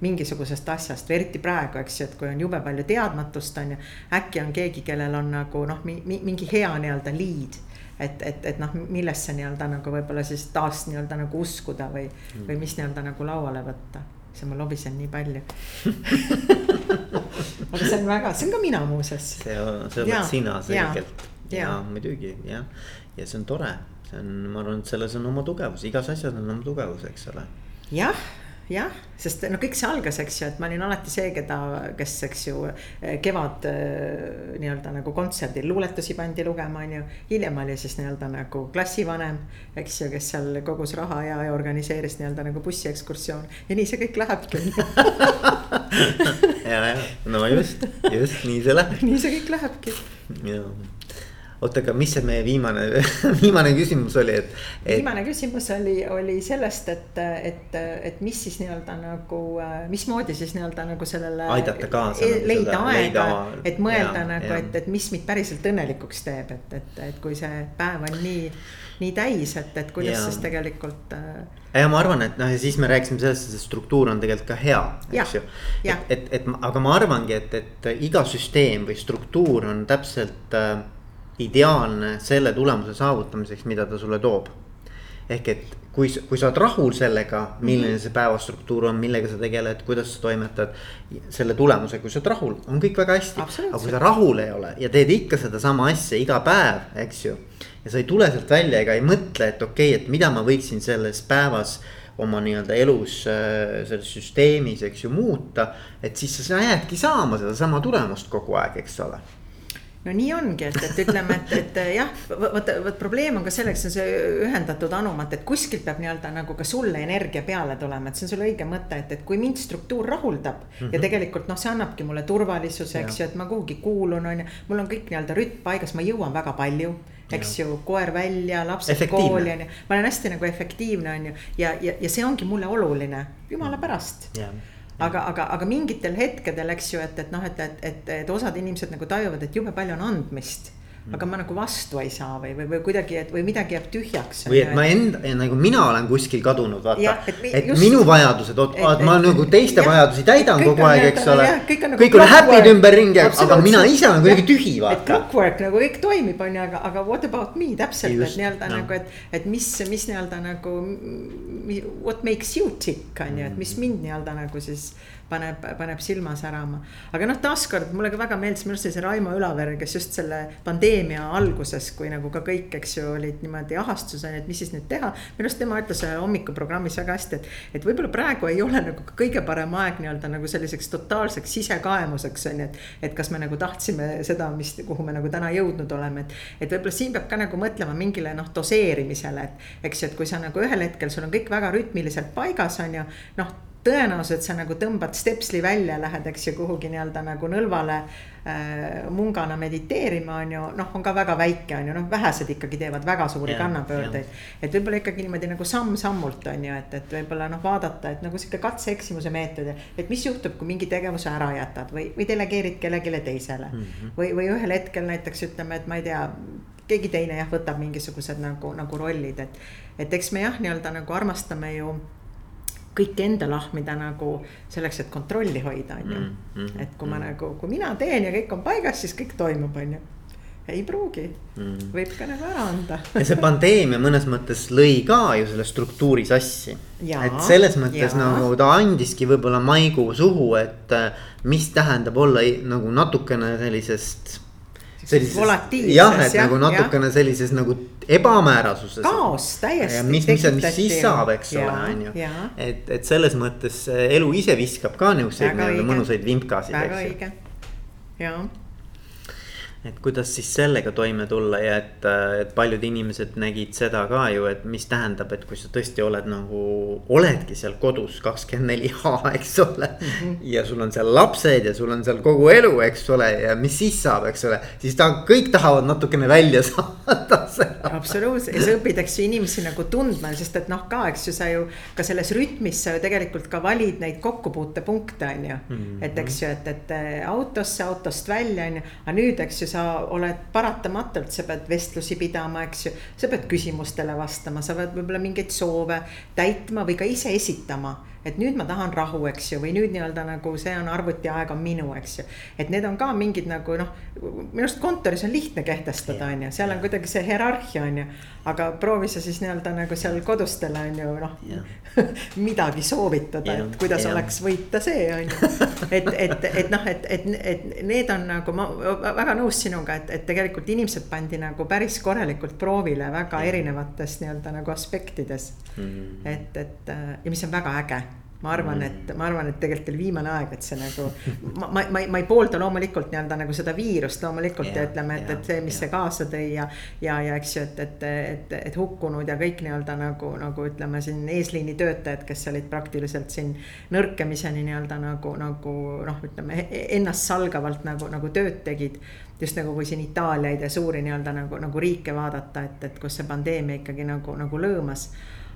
mingisugusest asjast või eriti praegu, eks ju, et kui on jube palju teadmatust, on ju. äkki on keegi, kellel on nagu noh, mingi hea nii-öelda lead et, et, et noh, millesse nii-öelda nagu võib-olla siis taas nii-öelda nagu uskuda või mm., või mis nii-öelda nagu lauale võtta. see ma lobisen nii palju aga see on väga, see on ka mina muuseas. see, see oled sina selgelt ja, ja muidugi jah, ja see on tore, see on, ma arvan, et selles on oma tugevus, igas asjas on oma tugevus, eks ole. jah, jah, sest no kõik see algas, eks ju, et ma olin alati see, keda, kes, eks ju, kevad äh, nii-öelda nagu kontserdil luuletusi pandi lugema, on ju. hiljem oli siis nii-öelda nagu klassivanem, eks ju, kes seal kogus raha ja, ja organiseeris nii-öelda nagu bussiekskursioon ja nii see kõik lähebki. Ja, ja. No just, just nii see läheb. Nii see kõik lähebki. jaa oota, aga mis see meie viimane, viimane küsimus oli, et, et...? viimane küsimus oli, oli sellest, et, et, et mis siis nii-öelda nagu, mismoodi siis nii-öelda nagu sellele. aidata kaasa e. leida aega, et mõelda ja, nagu, et, et mis mind päriselt õnnelikuks teeb, et, et, et kui see päev on nii, nii täis, et, et kuidas ja. siis tegelikult äh, ja ma arvan, et noh, ja siis me rääkisime sellest, et see struktuur on tegelikult ka hea, eks ju. et, et, et aga ma arvangi, et, et iga süsteem või struktuur on täpselt äh, ideaalne selle tulemuse saavutamiseks, mida ta sulle toob. ehk et kui, kui sa oled rahul sellega, milline see päevastruktuur on, millega sa tegeled, kuidas sa toimetad. selle tulemusega, kui sa oled rahul, on kõik väga hästi, aga kui sa rahul ei ole ja teed ikka sedasama asja iga päev, eks ju. ja sa ei tule sealt välja ega ei mõtle, et okei okay,, et mida ma võiksin selles päevas oma nii-öelda elus äh, selles süsteemis, eks ju, muuta. et siis sa jäädki saama sedasama tulemust kogu aeg, eks ole no nii ongi, et, et ütleme, et, et jah, vot, vot probleem on ka selleks, on see ühendatud anumat, et kuskilt peab nii-öelda nagu ka sulle energia peale tulema, et see on sul õige mõte, et, et kui mind struktuur rahuldab mm. -hmm. ja tegelikult noh, see annabki mulle turvalisuse, eks ju, et ma kuhugi kuulun, on ju. mul on kõik nii-öelda rütm paigas, ma jõuan väga palju eks ju, koer välja, lapsed kooli on ju. ma olen hästi nagu efektiivne, on ju, ja, ja, ja see ongi mulle oluline, jumala pärast aga, aga, aga mingitel hetkedel, eks ju, et, et noh, et, et, et, et osad inimesed nagu tajuvad, et jube palju on andmist aga ma nagu vastu ei saa või, või, või kuidagi, et või midagi jääb tühjaks. või et ma enda, nagu mina olen kuskil kadunud, vaata. et, et just, minu vajadused, ma nagu teiste ja, vajadusi täidan kogu aeg, eks ole. kõik on, nagu on happy'd ümberringi, aga mina ise olen kuidagi tühi, vaata. et clockwork nagu kõik toimib, on ju, aga, aga what about me täpselt, et nii-öelda no. nagu, et, et mis, mis nii-öelda nagu. What makes you tick on ju, et mis mind nii-öelda nagu siis paneb, paneb silma särama. aga noh, taaskord mulle ka väga meeldis, minu arust oli see Raimo Ülaver, kes just selle pandeemia alguses, kui nagu ka kõik, eks ju, olid niimoodi ahastusel, et mis siis nüüd teha. minu arust tema ütles hommikuprogrammis väga hästi, et, et võib-olla praegu ei ole nagu kõige parem aeg nii-öelda nagu selliseks totaalseks sisekaemuseks on ju, et. et kas me nagu tahtsime seda, mis, kuhu me nagu täna jõudnud oleme, et, et võib-olla siin peab ka nagu mõtlema mingile noh, doseerimisele, et eks ju, et kui sa nagu ühel hetkel sul on kõik väga rütmiliselt paigas, on ju, noh tõenäosus, et sa nagu tõmbad stepsli välja, lähed, eks ju, kuhugi nii-öelda nagu nõlvale äh, mungana mediteerima, on ju, noh, on ka väga väike, on ju, noh, vähesed ikkagi teevad väga suuri kannapöördeid et võib-olla ikkagi niimoodi nagu samm-sammult on ju, et, et võib-olla noh, vaadata, et nagu sihuke katse-eksimuse meetod, et mis juhtub, kui mingi tegevuse ära jätad või, või delegeerid kellelegi teisele mm. -hmm. või, või ühel hetkel näiteks ütleme, et ma ei tea keegi teine jah, võtab mingisugused nagu, nagu rollid, et, et eks me jah, nii-öelda nagu armastame ju kõike endale ahmida nagu selleks, et kontrolli hoida, on ju. Mm, mm, et kui ma mm. nagu, kui mina teen ja kõik on paigas, siis kõik toimub, on ju ei pruugi mm., võib ka nagu ära anda ja see pandeemia mõnes mõttes lõi ka ju selle struktuuri sassi. et selles mõttes ja. nagu ta andiski võib-olla maigu suhu, et äh, mis tähendab olla nagu natukene sellisest sellises. jah, et ja, nagu natukene ja. sellises nagu ebamäärasuses. kaos täiesti. mis, mis, mis siis saab, eks ja, ole, on ju. et, et selles mõttes elu ise viskab ka niisuguseid nii-öelda mõnusaid vimkasid. väga õige, jaa et kuidas siis sellega toime tulla ja et, et paljud inimesed nägid seda ka ju, et mis tähendab, et kui sa tõesti oled nagu, oledki seal kodus kakskümmend neli H, eks ole mm. -hmm. ja sul on seal lapsed ja sul on seal kogu elu, eks ole, ja mis siis saab, eks ole. siis ta, kõik tahavad natukene välja saada absoluutselt ja eks ju, inimesi nagu tundma, sest et noh, ka, eks ju, sa ju ka selles rütmis sa ju tegelikult ka valid neid kokkupuutepunkte, on ju mm. -hmm. et eks ju, et, et autosse, autost välja, on ju, aga nüüd, eks ju sa oled paratamatult, sa pead vestlusi pidama, eks ju. sa pead küsimustele vastama, sa pead võib-olla mingeid soove täitma või ka ise esitama et nüüd ma tahan rahu, eks ju, või nüüd nii-öelda nagu see on arvutiaeg on minu, eks ju. et need on ka mingid nagu noh, minu arust kontoris on lihtne kehtestada, on ju, seal on kuidagi see hierarhia on ju. aga proovi sa siis nii-öelda nagu seal kodustele on ju noh midagi soovitada, et kuidas ja. oleks võita see on ju. et, et, et noh, et, et, et need on nagu ma väga nõus sinuga, et, et tegelikult inimesed pandi nagu päris korralikult proovile väga erinevates nii-öelda nagu aspektides mm. -hmm. et, et ja mis on väga äge ma arvan, mm. et ma arvan, et tegelikult oli viimane aeg, et see nagu. ma, ma, ma, ma ei poolda loomulikult nii-öelda nagu seda viirust loomulikult ja, ja ütleme, et, et see, mis ja. see kaasa tõi ja. ja, ja eks ju, et, et, et, et hukkunud ja kõik nii-öelda nagu, nagu ütleme siin eesliini töötajad, kes olid praktiliselt siin. nõrkemiseni nii-öelda nagu, nagu noh, ütleme ennastsalgavalt nagu, nagu tööd tegid just nagu kui siin Itaaliaid ja suuri nii-öelda nagu, nagu riike vaadata, et, et kus see pandeemia ikkagi nagu, nagu lõõmas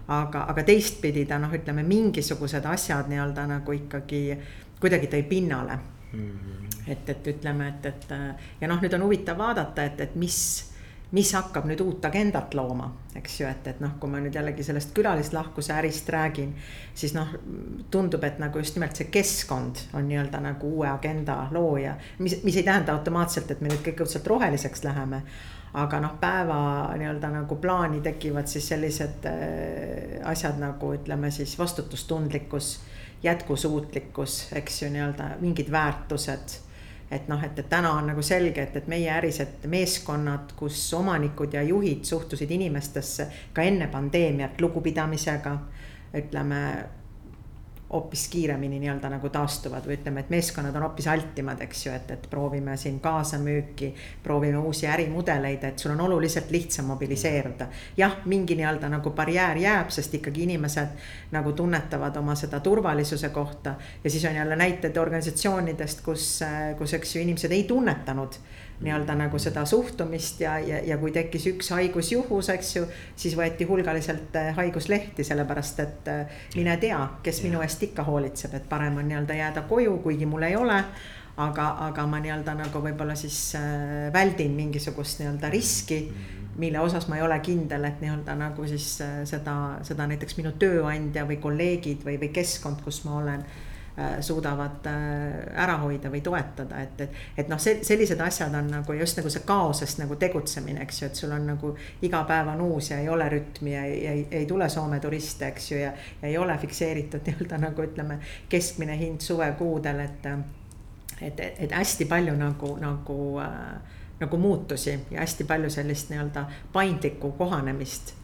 aga, aga teistpidi ta noh, ütleme mingisugused asjad nii-öelda nagu ikkagi kuidagi tõi pinnale mm. -hmm. et, et ütleme, et, et ja noh, nüüd on huvitav vaadata, et, et mis, mis hakkab nüüd uut agendat looma, eks ju, et, et noh, kui ma nüüd jällegi sellest külalislahkuse ärist räägin. siis noh, tundub, et nagu just nimelt see keskkond on nii-öelda nagu uue agenda looja, mis, mis ei tähenda automaatselt, et me nüüd kõik õudselt roheliseks läheme aga noh, päeva nii-öelda nagu plaani tekivad siis sellised äh, asjad nagu ütleme siis vastutustundlikkus, jätkusuutlikkus, eks ju, nii-öelda mingid väärtused et noh, et, et täna on nagu selge, et, et meie ärised meeskonnad, kus omanikud ja juhid suhtusid inimestesse ka enne pandeemiat lugupidamisega. ütleme hoopis kiiremini nii-öelda nagu taastuvad või ütleme, et meeskonnad on hoopis altimad, eks ju, et, et proovime siin kaasamüüki. proovime uusi ärimudeleid, et sul on oluliselt lihtsam mobiliseeruda. jah, mingi nii-öelda nagu barjäär jääb, sest ikkagi inimesed nagu tunnetavad oma seda turvalisuse kohta. ja siis on jälle näited organisatsioonidest, kus, kus, eks ju, inimesed ei tunnetanud nii-öelda nagu seda suhtumist ja, ja, ja kui tekkis üks haigusjuhus, eks ju. siis võeti hulgaliselt äh, haiguslehti, sellepärast et äh, mine tea, kes minu eest ikka hoolitseb, et parem on nii-öelda jääda koju, kuigi mul ei ole aga, aga ma nii-öelda nagu võib-olla siis äh, väldin mingisugust nii-öelda riski mille osas ma ei ole kindel, et nii-öelda nagu siis seda, seda näiteks minu tööandja või kolleegid või, või keskkond, kus ma olen suudavad äh, ära hoida või toetada, et, et, et noh, see, sellised asjad on nagu just nagu see kaosest nagu tegutsemine, eks ju, et sul on nagu iga päev on uus ja ei ole rütmi ja ei, ei, ei tule Soome turiste, eks ju, ja, ja ei ole fikseeritud nii-öelda nagu ütleme, keskmine hind suvekuudel, et et, et hästi palju nagu, nagu äh, nagu muutusi ja hästi palju sellist nii-öelda paindlikku kohanemist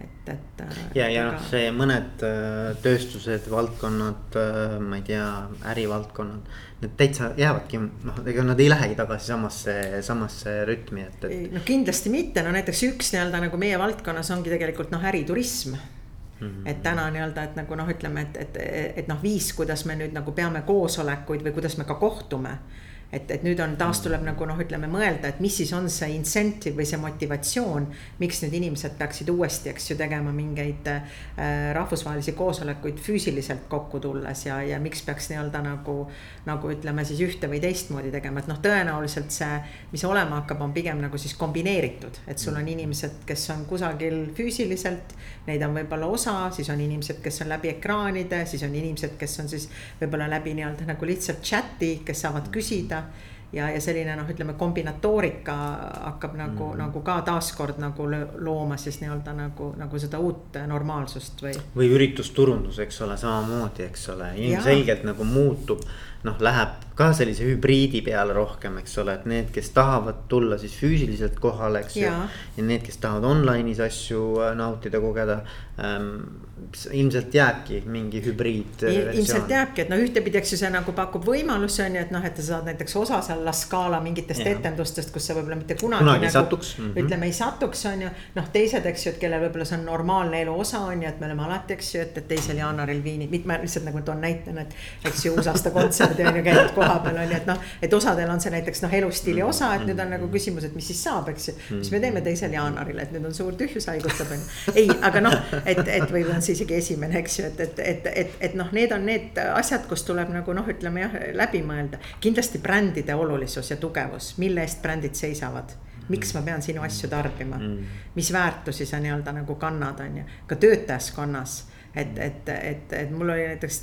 et, et. Äh, ja, ja noh, see mõned äh, tööstused, valdkonnad, äh, ma ei tea, ärivaldkonnad. Need täitsa jäävadki, noh, ega nad ei lähegi tagasi samasse, samasse rütmi, et, et. no kindlasti mitte, no näiteks üks nii-öelda nagu meie valdkonnas ongi tegelikult noh, äriturism -hmm. et täna nii-öelda, et nagu noh, ütleme, et, et, et noh, viis, kuidas me nüüd nagu peame koosolekuid või kuidas me ka kohtume et, et nüüd on taas tuleb nagu noh, ütleme mõelda, et mis siis on see incentive või see motivatsioon. miks nüüd inimesed peaksid uuesti, eks ju, tegema mingeid äh, rahvusvahelisi koosolekuid füüsiliselt kokku tulles ja, ja miks peaks nii-öelda nagu. nagu ütleme siis ühte või teistmoodi tegema, et noh, tõenäoliselt see, mis olema hakkab, on pigem nagu siis kombineeritud. et sul on inimesed, kes on kusagil füüsiliselt, neid on võib-olla osa, siis on inimesed, kes on läbi ekraanide, siis on inimesed, kes on siis võib-olla läbi nii-öelda nagu lihtsalt chat'i, kes saavad küsida ja, ja selline noh, ütleme kombinatoorika hakkab nagu mm., nagu ka taaskord nagu looma siis nii-öelda nagu, nagu seda uut normaalsust või. või üritusturundus, eks ole, samamoodi, eks ole, ilmselgelt nagu muutub noh, läheb ka sellise hübriidi peale rohkem, eks ole, et need, kes tahavad tulla siis füüsiliselt kohale, eks ju. ja need, kes tahavad online'is asju äh, nautida, kogeda ähm,. Ilmselt jääbki mingi hübriid. ilmselt jääbki, et noh, ühtepidi, eks ju, see nagu pakub võimalusi on ju, et noh, et sa saad näiteks osa seal La Scala mingitest ja. etendustest, kus sa võib-olla mitte kunagi, kunagi nagu, satuks mm. -hmm. ütleme ei satuks, on ju. noh, teised, eks ju, et kellel võib-olla see on normaalne elu osa on ju, et me oleme alati, eks ju, et, et teisel jaanuaril Viini, ma lihtsalt nagu toon näitena, et eks ju uusaasta kontsert kontserdil on ju käinud kohapeal on ju, et noh. et osadel on see näiteks noh, elustiili osa, et nüüd on nagu küsimus, et mis siis saab, eks ju. mis me teeme teisel jaanuaril, et nüüd on suur tühjus haigutab on ju. ei, aga noh, et, et või on see isegi esimene, eks ju, et, et, et, et, et noh, need on need asjad, kus tuleb nagu noh, ütleme jah, läbi mõelda. kindlasti brändide olulisus ja tugevus, mille eest brändid seisavad miks ma pean sinu asju tarbima mm., mis väärtusi sa nii-öelda nagu kannad, on ju, ka töötajaskonnas. et, et, et, et mul oli näiteks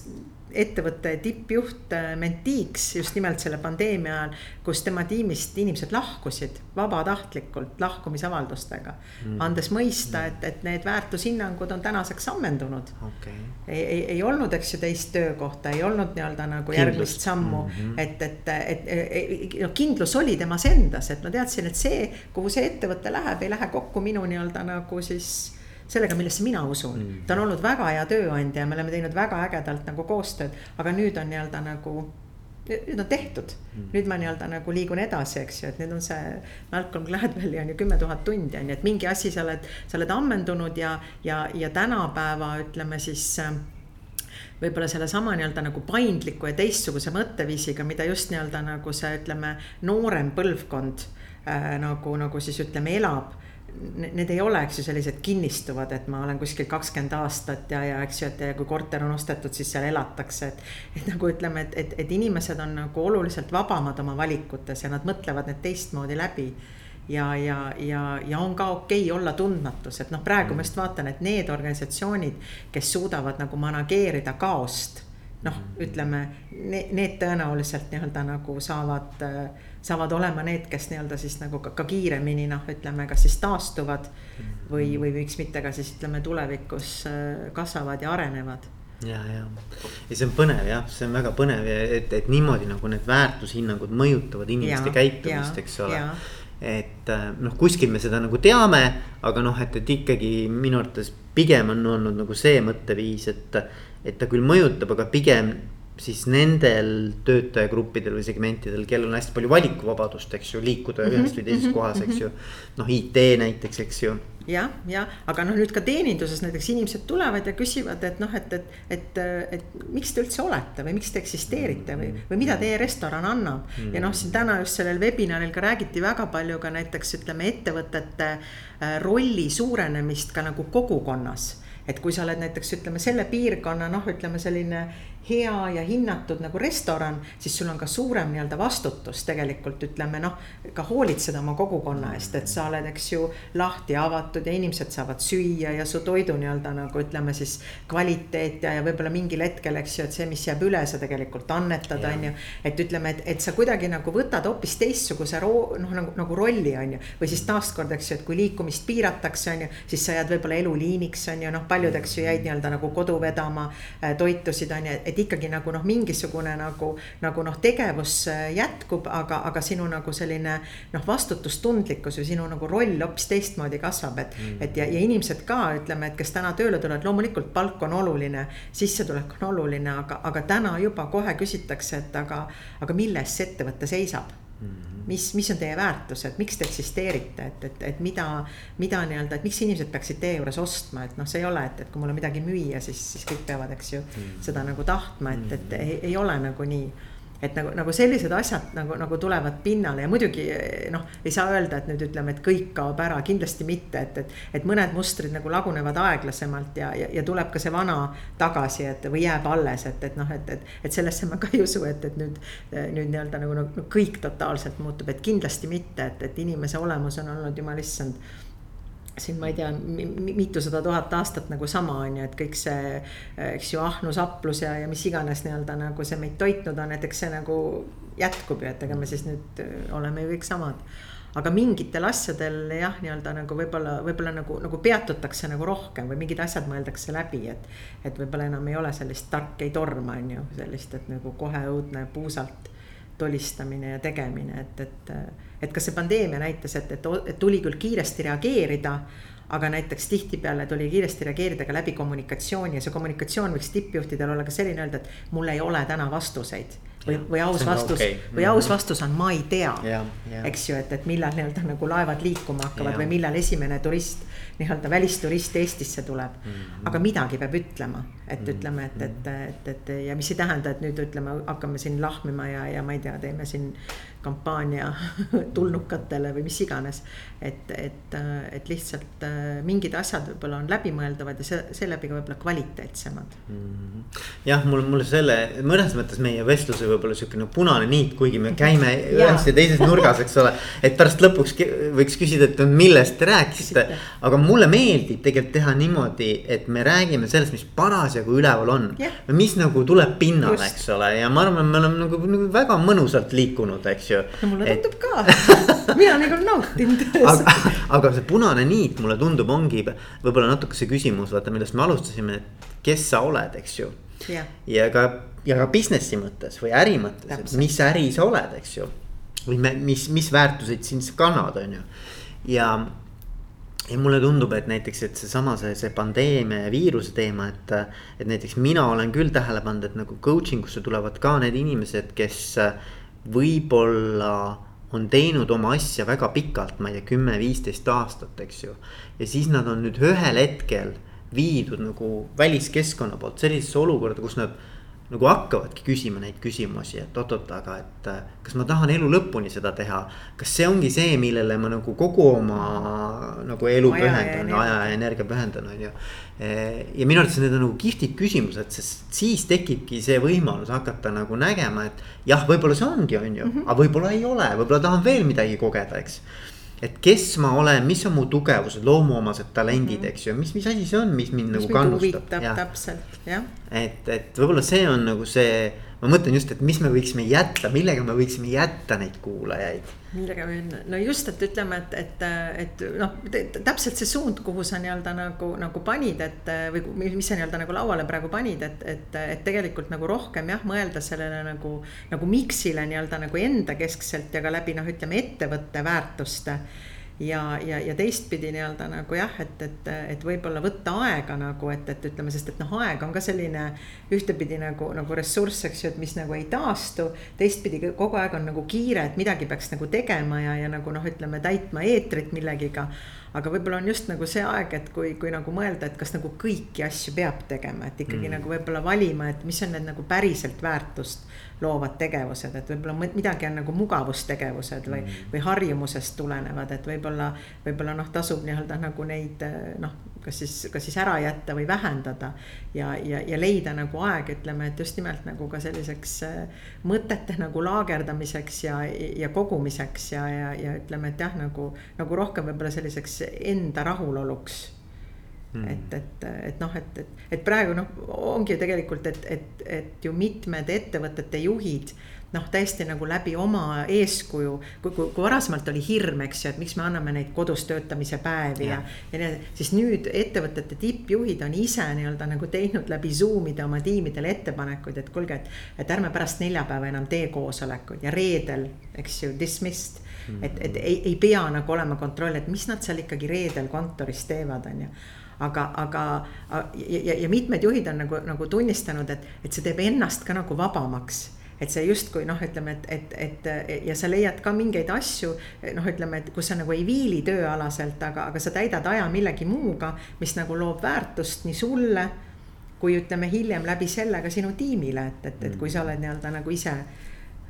ettevõtte tippjuht äh, mentiiks just nimelt selle pandeemia ajal, kus tema tiimist inimesed lahkusid vabatahtlikult lahkumisavaldustega mm.. andes mõista, et, et need väärtushinnangud on tänaseks ammendunud okay.. ei, ei, ei olnud, eks ju, teist töökohta, ei olnud nii-öelda nagu Kindlust. järgmist sammu mm, -hmm. et, et, et, et noh, kindlus oli temas endas, et ma teadsin, et see, kuhu see ettevõte läheb, ei lähe kokku minu nii-öelda nagu siis sellega, millesse mina usun mm.. ta on olnud väga hea tööandja ja me oleme teinud väga ägedalt nagu koostööd, aga nüüd on nii-öelda nagu nüüd on tehtud mm., nüüd ma nii-öelda nagu liigun edasi, eks ju, et nüüd on see. Malcolm Gladwelli on ju kümme tuhat tundi on ju, et mingi asi sa oled, sa oled ammendunud ja, ja, ja tänapäeva ütleme siis äh, võib-olla sellesama nii-öelda nagu paindliku ja teistsuguse mõtteviisiga, mida just nii-öelda nagu see, ütleme, noorem põlvkond äh, nagu, nagu siis ütleme, elab need ei ole, eks ju, sellised kinnistuvad, et ma olen kuskil kakskümmend aastat ja, ja eks ju, et kui korter on ostetud, siis seal elatakse, et. et nagu ütleme, et, et, et inimesed on nagu oluliselt vabamad oma valikutes ja nad mõtlevad need teistmoodi läbi. ja, ja, ja, ja on ka okei okay olla tundmatus, et noh, praegu ma just vaatan, et need organisatsioonid, kes suudavad nagu manageerida kaost. noh, ütleme need tõenäoliselt nii-öelda nagu saavad äh, saavad olema need, kes nii-öelda siis nagu ka, ka kiiremini noh, ütleme, kas siis taastuvad või, või miks mitte ka siis ütleme tulevikus äh, kasvavad ja arenevad ja, ja, ja see on põnev jah, see on väga põnev ja et, et niimoodi nagu need väärtushinnangud mõjutavad inimeste ja, käitumist, eks ole. et äh, noh, kuskil me seda nagu teame, aga noh, et, et ikkagi minu arvates pigem on olnud nagu see mõtteviis, et. et ta küll mõjutab, aga pigem siis nendel töötajagruppidel või segmentidel, kellel on hästi palju valikuvabadust, eks ju, liikuda mm -hmm, ühest või teises mm -hmm, kohas, eks ju. noh, IT näiteks, eks ju. jah, jah, aga noh, nüüd ka teeninduses näiteks inimesed tulevad ja küsivad, et noh, et, et, et, et miks te üldse olete või miks te eksisteerite või, või mida teie restoran annab mm. -hmm. ja noh, siin täna just sellel webinaril ka räägiti väga palju ka näiteks ütleme ettevõtete äh, rolli suurenemist ka nagu kogukonnas et kui sa oled näiteks ütleme selle piirkonna noh, ütleme selline hea ja hinnatud nagu restoran, siis sul on ka suurem nii-öelda vastutus tegelikult ütleme noh, ka hoolitseda oma kogukonna eest, et sa oled, eks ju, lahti avatud ja inimesed saavad süüa ja su toidu nii-öelda nagu ütleme siis kvaliteet ja, ja võib-olla mingil hetkel, eks ju, et see, mis jääb üle, sa tegelikult annetad, on ju. et ütleme, et, et sa kuidagi nagu võtad hoopis teistsuguse roo-, noh nagu, nagu rolli, on ju. või siis taaskord, eks ju, et kui liikumist piiratakse, on ju, siis sa jääd võib-olla eluliiniks, on ju, noh, paljud, eks ju, jäid nii-öelda nagu kodu vedama, äh, toitusid, on ju, et ikkagi nagu noh, mingisugune nagu, nagu noh, tegevus äh, jätkub, aga, aga sinu nagu selline noh, vastutustundlikkus või sinu nagu roll hoopis teistmoodi kasvab, et mm., et ja, ja inimesed ka ütleme, et kes täna tööle tulevad, loomulikult palk on oluline, sissetulek on oluline, aga, aga täna juba kohe küsitakse, et aga, aga milles see ettevõte seisab mm. Mis, mis on teie väärtused, miks te eksisteerite, et, et, et mida, mida nii-öelda, et miks inimesed peaksid teie juures ostma, et noh, see ei ole, et, et kui mul on midagi müüa, siis, siis kõik peavad, eks ju mm., seda nagu tahtma, et, et ei, ei ole nagu nii et nagu, nagu sellised asjad nagu, nagu tulevad pinnale ja muidugi noh, ei saa öelda, et nüüd ütleme, et kõik kaob ära, kindlasti mitte, et, et. et mõned mustrid nagu lagunevad aeglasemalt ja, ja, ja tuleb ka see vana tagasi, et või jääb alles, et, et noh, et, et. et sellesse ma ka ei usu, et, et nüüd, nüüd nii-öelda nagu, nagu kõik totaalselt muutub, et kindlasti mitte, et, et inimese olemus on olnud jumal issand siin ma ei tea, mitusada tuhat aastat nagu sama on ju, et kõik see, eks ju, ahnus, aplus ja, ja mis iganes nii-öelda nagu see meid toitnud on, et eks see nagu jätkub ju, et ega me siis nüüd äh, oleme ju kõik samad. aga mingitel asjadel jah, nii-öelda nagu võib-olla, võib-olla nagu, nagu peatutakse nagu rohkem või mingid asjad mõeldakse läbi, et. et võib-olla enam ei ole sellist tark ei torma, on ju, sellist, et nagu kohe õudne puusalt tolistamine ja tegemine, et, et et kas see pandeemia näitas, et, et, et tuli küll kiiresti reageerida, aga näiteks tihtipeale tuli kiiresti reageerida ka läbi kommunikatsiooni ja see kommunikatsioon võiks tippjuhtidel olla ka selline öelda, et mul ei ole täna vastuseid või, või aus vastus okay. või aus mhm. vastus on, ma ei tea. eks ju, et, et millal nii-öelda nagu laevad liikuma hakkavad ja. või millal esimene turist, nii-öelda välisturist Eestisse tuleb mm. -hmm. aga midagi peab ütlema, et mm -hmm. ütleme, et, et, et, et ja mis ei tähenda, et nüüd ütleme, hakkame siin lahmima ja, ja ma ei tea, teeme siin kampaania tulnukatele või mis iganes. et, et, et lihtsalt äh, mingid asjad võib-olla on läbimõeldavad ja see, seeläbi ka võib-olla kvaliteetsemad mm. -hmm. jah, mul, mul selle mõnes mõttes meie vestluse võib-olla sihukene punane niit, kuigi me käime ühes ja teises nurgas, eks ole. et pärast lõpuks võiks küsida, et millest te rääkisite, aga mulle meeldib tegelikult teha niimoodi, et me räägime sellest, mis parasjagu üleval on. mis nagu tuleb pinnale, eks ole, ja ma arvan, me oleme nagu, nagu väga mõnusalt liikunud, eks ju. no mulle tundub et... ka mina nagu nautin aga, aga see punane niit mulle tundub, ongi võib-olla natuke see küsimus, vaata, millest me alustasime, et kes sa oled, eks ju. ja ka, ja ka business'i mõttes või äri mõttes, et mis äri sa oled, eks ju. või me, mis, mis väärtuseid sind kannad, on ju. ja, ja mulle tundub, et näiteks, et seesama see, see pandeemia ja viiruse teema, et. et näiteks mina olen küll tähele pannud, et nagu coaching usse tulevad ka need inimesed, kes võib-olla on teinud oma asja väga pikalt, ma ei tea, kümme, viisteist aastat, eks ju. ja siis nad on nüüd ühel hetkel viidud nagu väliskeskkonna poolt sellisesse olukorda, kus nad nagu hakkavadki küsima neid küsimusi, et oot-oot, aga et äh, kas ma tahan elu lõpuni seda teha. kas see ongi see, millele ma nagu kogu oma nagu elu aja pühendan, aja ja energia pühendan, on ju. ja minu arvates need on nagu kihvtid küsimused, sest siis tekibki see võimalus hakata nagu nägema, et jah, võib-olla see ongi, on ju mm, -hmm. aga võib-olla ei ole, võib-olla tahan veel midagi kogeda, eks et kes ma olen, mis on mu tugevused, loomuomased talendid, eks ju, mis, mis asi see on, mis mind mis nagu kannustab. täpselt, jah. et, et võib-olla see on nagu see, ma mõtlen just, et mis me võiksime jätta, millega me võiksime jätta neid kuulajaid. Millega me, no just, et ütleme, et, et, et noh, täpselt see suund, kuhu sa nii-öelda nagu, nagu panid, et või mis sa nii-öelda nagu lauale praegu panid, et, et, et tegelikult nagu rohkem jah, mõelda sellele nagu, nagu miks'ile nii-öelda nagu endakeskselt ja ka läbi noh, ütleme ettevõtte väärtuste ja, ja, ja teistpidi nii-öelda nagu jah, et, et, et võib-olla võtta aega nagu, et, et ütleme, sest et noh, aeg on ka selline ühtepidi nagu, nagu ressurss, eks ju, et mis nagu ei taastu. teistpidi kogu aeg on nagu kiire, et midagi peaks nagu tegema ja, ja nagu noh, ütleme täitma eetrit millegiga. aga võib-olla on just nagu see aeg, et kui, kui nagu mõelda, et kas nagu kõiki asju peab tegema, et ikkagi mm. nagu võib-olla valima, et mis on need nagu päriselt väärtust loovad tegevused, et võib-olla midagi on nagu mugavustegevused või mm., või harjumusest tulenevad, et võib-olla, võib-olla noh, tasub nii-öelda nagu neid noh, kas siis, kas siis ära jätta või vähendada. ja, ja, ja leida nagu aeg, ütleme, et just nimelt nagu ka selliseks äh, mõtete nagu laagerdamiseks ja, ja kogumiseks ja, ja, ja ütleme, et jah, nagu, nagu rohkem võib-olla selliseks enda rahuloluks Mm. et, et, et noh, et, et, et praegu noh, ongi ju tegelikult, et, et, et ju mitmed ettevõtete juhid noh, täiesti nagu läbi oma eeskuju, kui, kui, kui varasemalt oli hirm, eks ju, et miks me anname neid kodus töötamise päevi ja, ja, nii, siis nüüd ettevõtete tippjuhid on ise nii-öelda nagu teinud läbi Zoom'ide oma tiimidele ettepanekuid, et kuulge, et, et ärme pärast neljapäeva enam tee koosolekuid ja reedel, eks ju, dismissed mm. -hmm. et, et ei, ei pea nagu olema kontroll, et mis nad seal ikkagi reedel kontoris teevad, on ju aga, aga ja, ja mitmed juhid on nagu, nagu tunnistanud, et, et see teeb ennast ka nagu vabamaks. Et see justkui noh, ütleme, et, et, et ja sa leiad ka mingeid asju noh, ütleme, et kus sa nagu ei viili tööalaselt, aga, aga sa täidad aja millegi muuga, mis nagu loob väärtust nii sulle kui ütleme hiljem läbi selle ka sinu tiimile, et, et, et kui sa oled nii-öelda nagu ise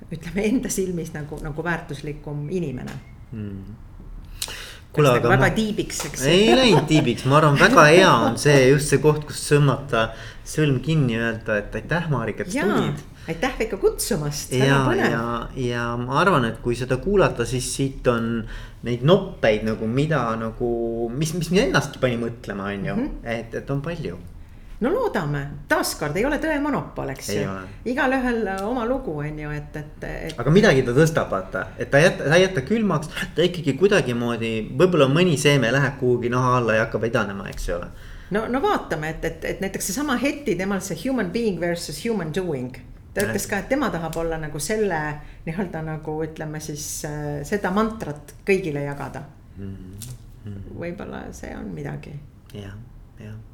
ütleme enda silmis nagu, nagu väärtuslikum inimene. Mm kuule, aga väga ma... tiibiks, eks. ei läinud tiibiks, ma arvan, väga hea on see just see koht, kus tõmmata sõlm kinni ja öelda, et aitäh, Marika, et tulid. aitäh ikka kutsumast, väga põnev. ja, ja ma arvan, et kui seda kuulata, siis siit on neid noppeid nagu, mida nagu, mis, mis mind ennastki pani mõtlema, on ju mm, -hmm. et, et on palju no loodame, taaskord ei ole tõe monopol, eks ju. igalühel oma lugu on ju, et, et, et. aga midagi ta tõstab, vaata, et ta ei jäta, ta ei jäta külmaks, ta ikkagi kuidagimoodi, võib-olla mõni seeme läheb kuhugi naha alla ja hakkab edanema, eks ju. no, no vaatame, et, et, et näiteks seesama Heti, temal see human being versus human doing ta ütles ka, et tema tahab olla nagu selle nii-öelda nagu ütleme siis äh, seda mantrat kõigile jagada mm. -hmm. võib-olla see on midagi. jah, jah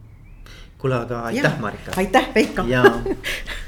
kuule, aga aitäh, Marika. aitäh, Veiko. ja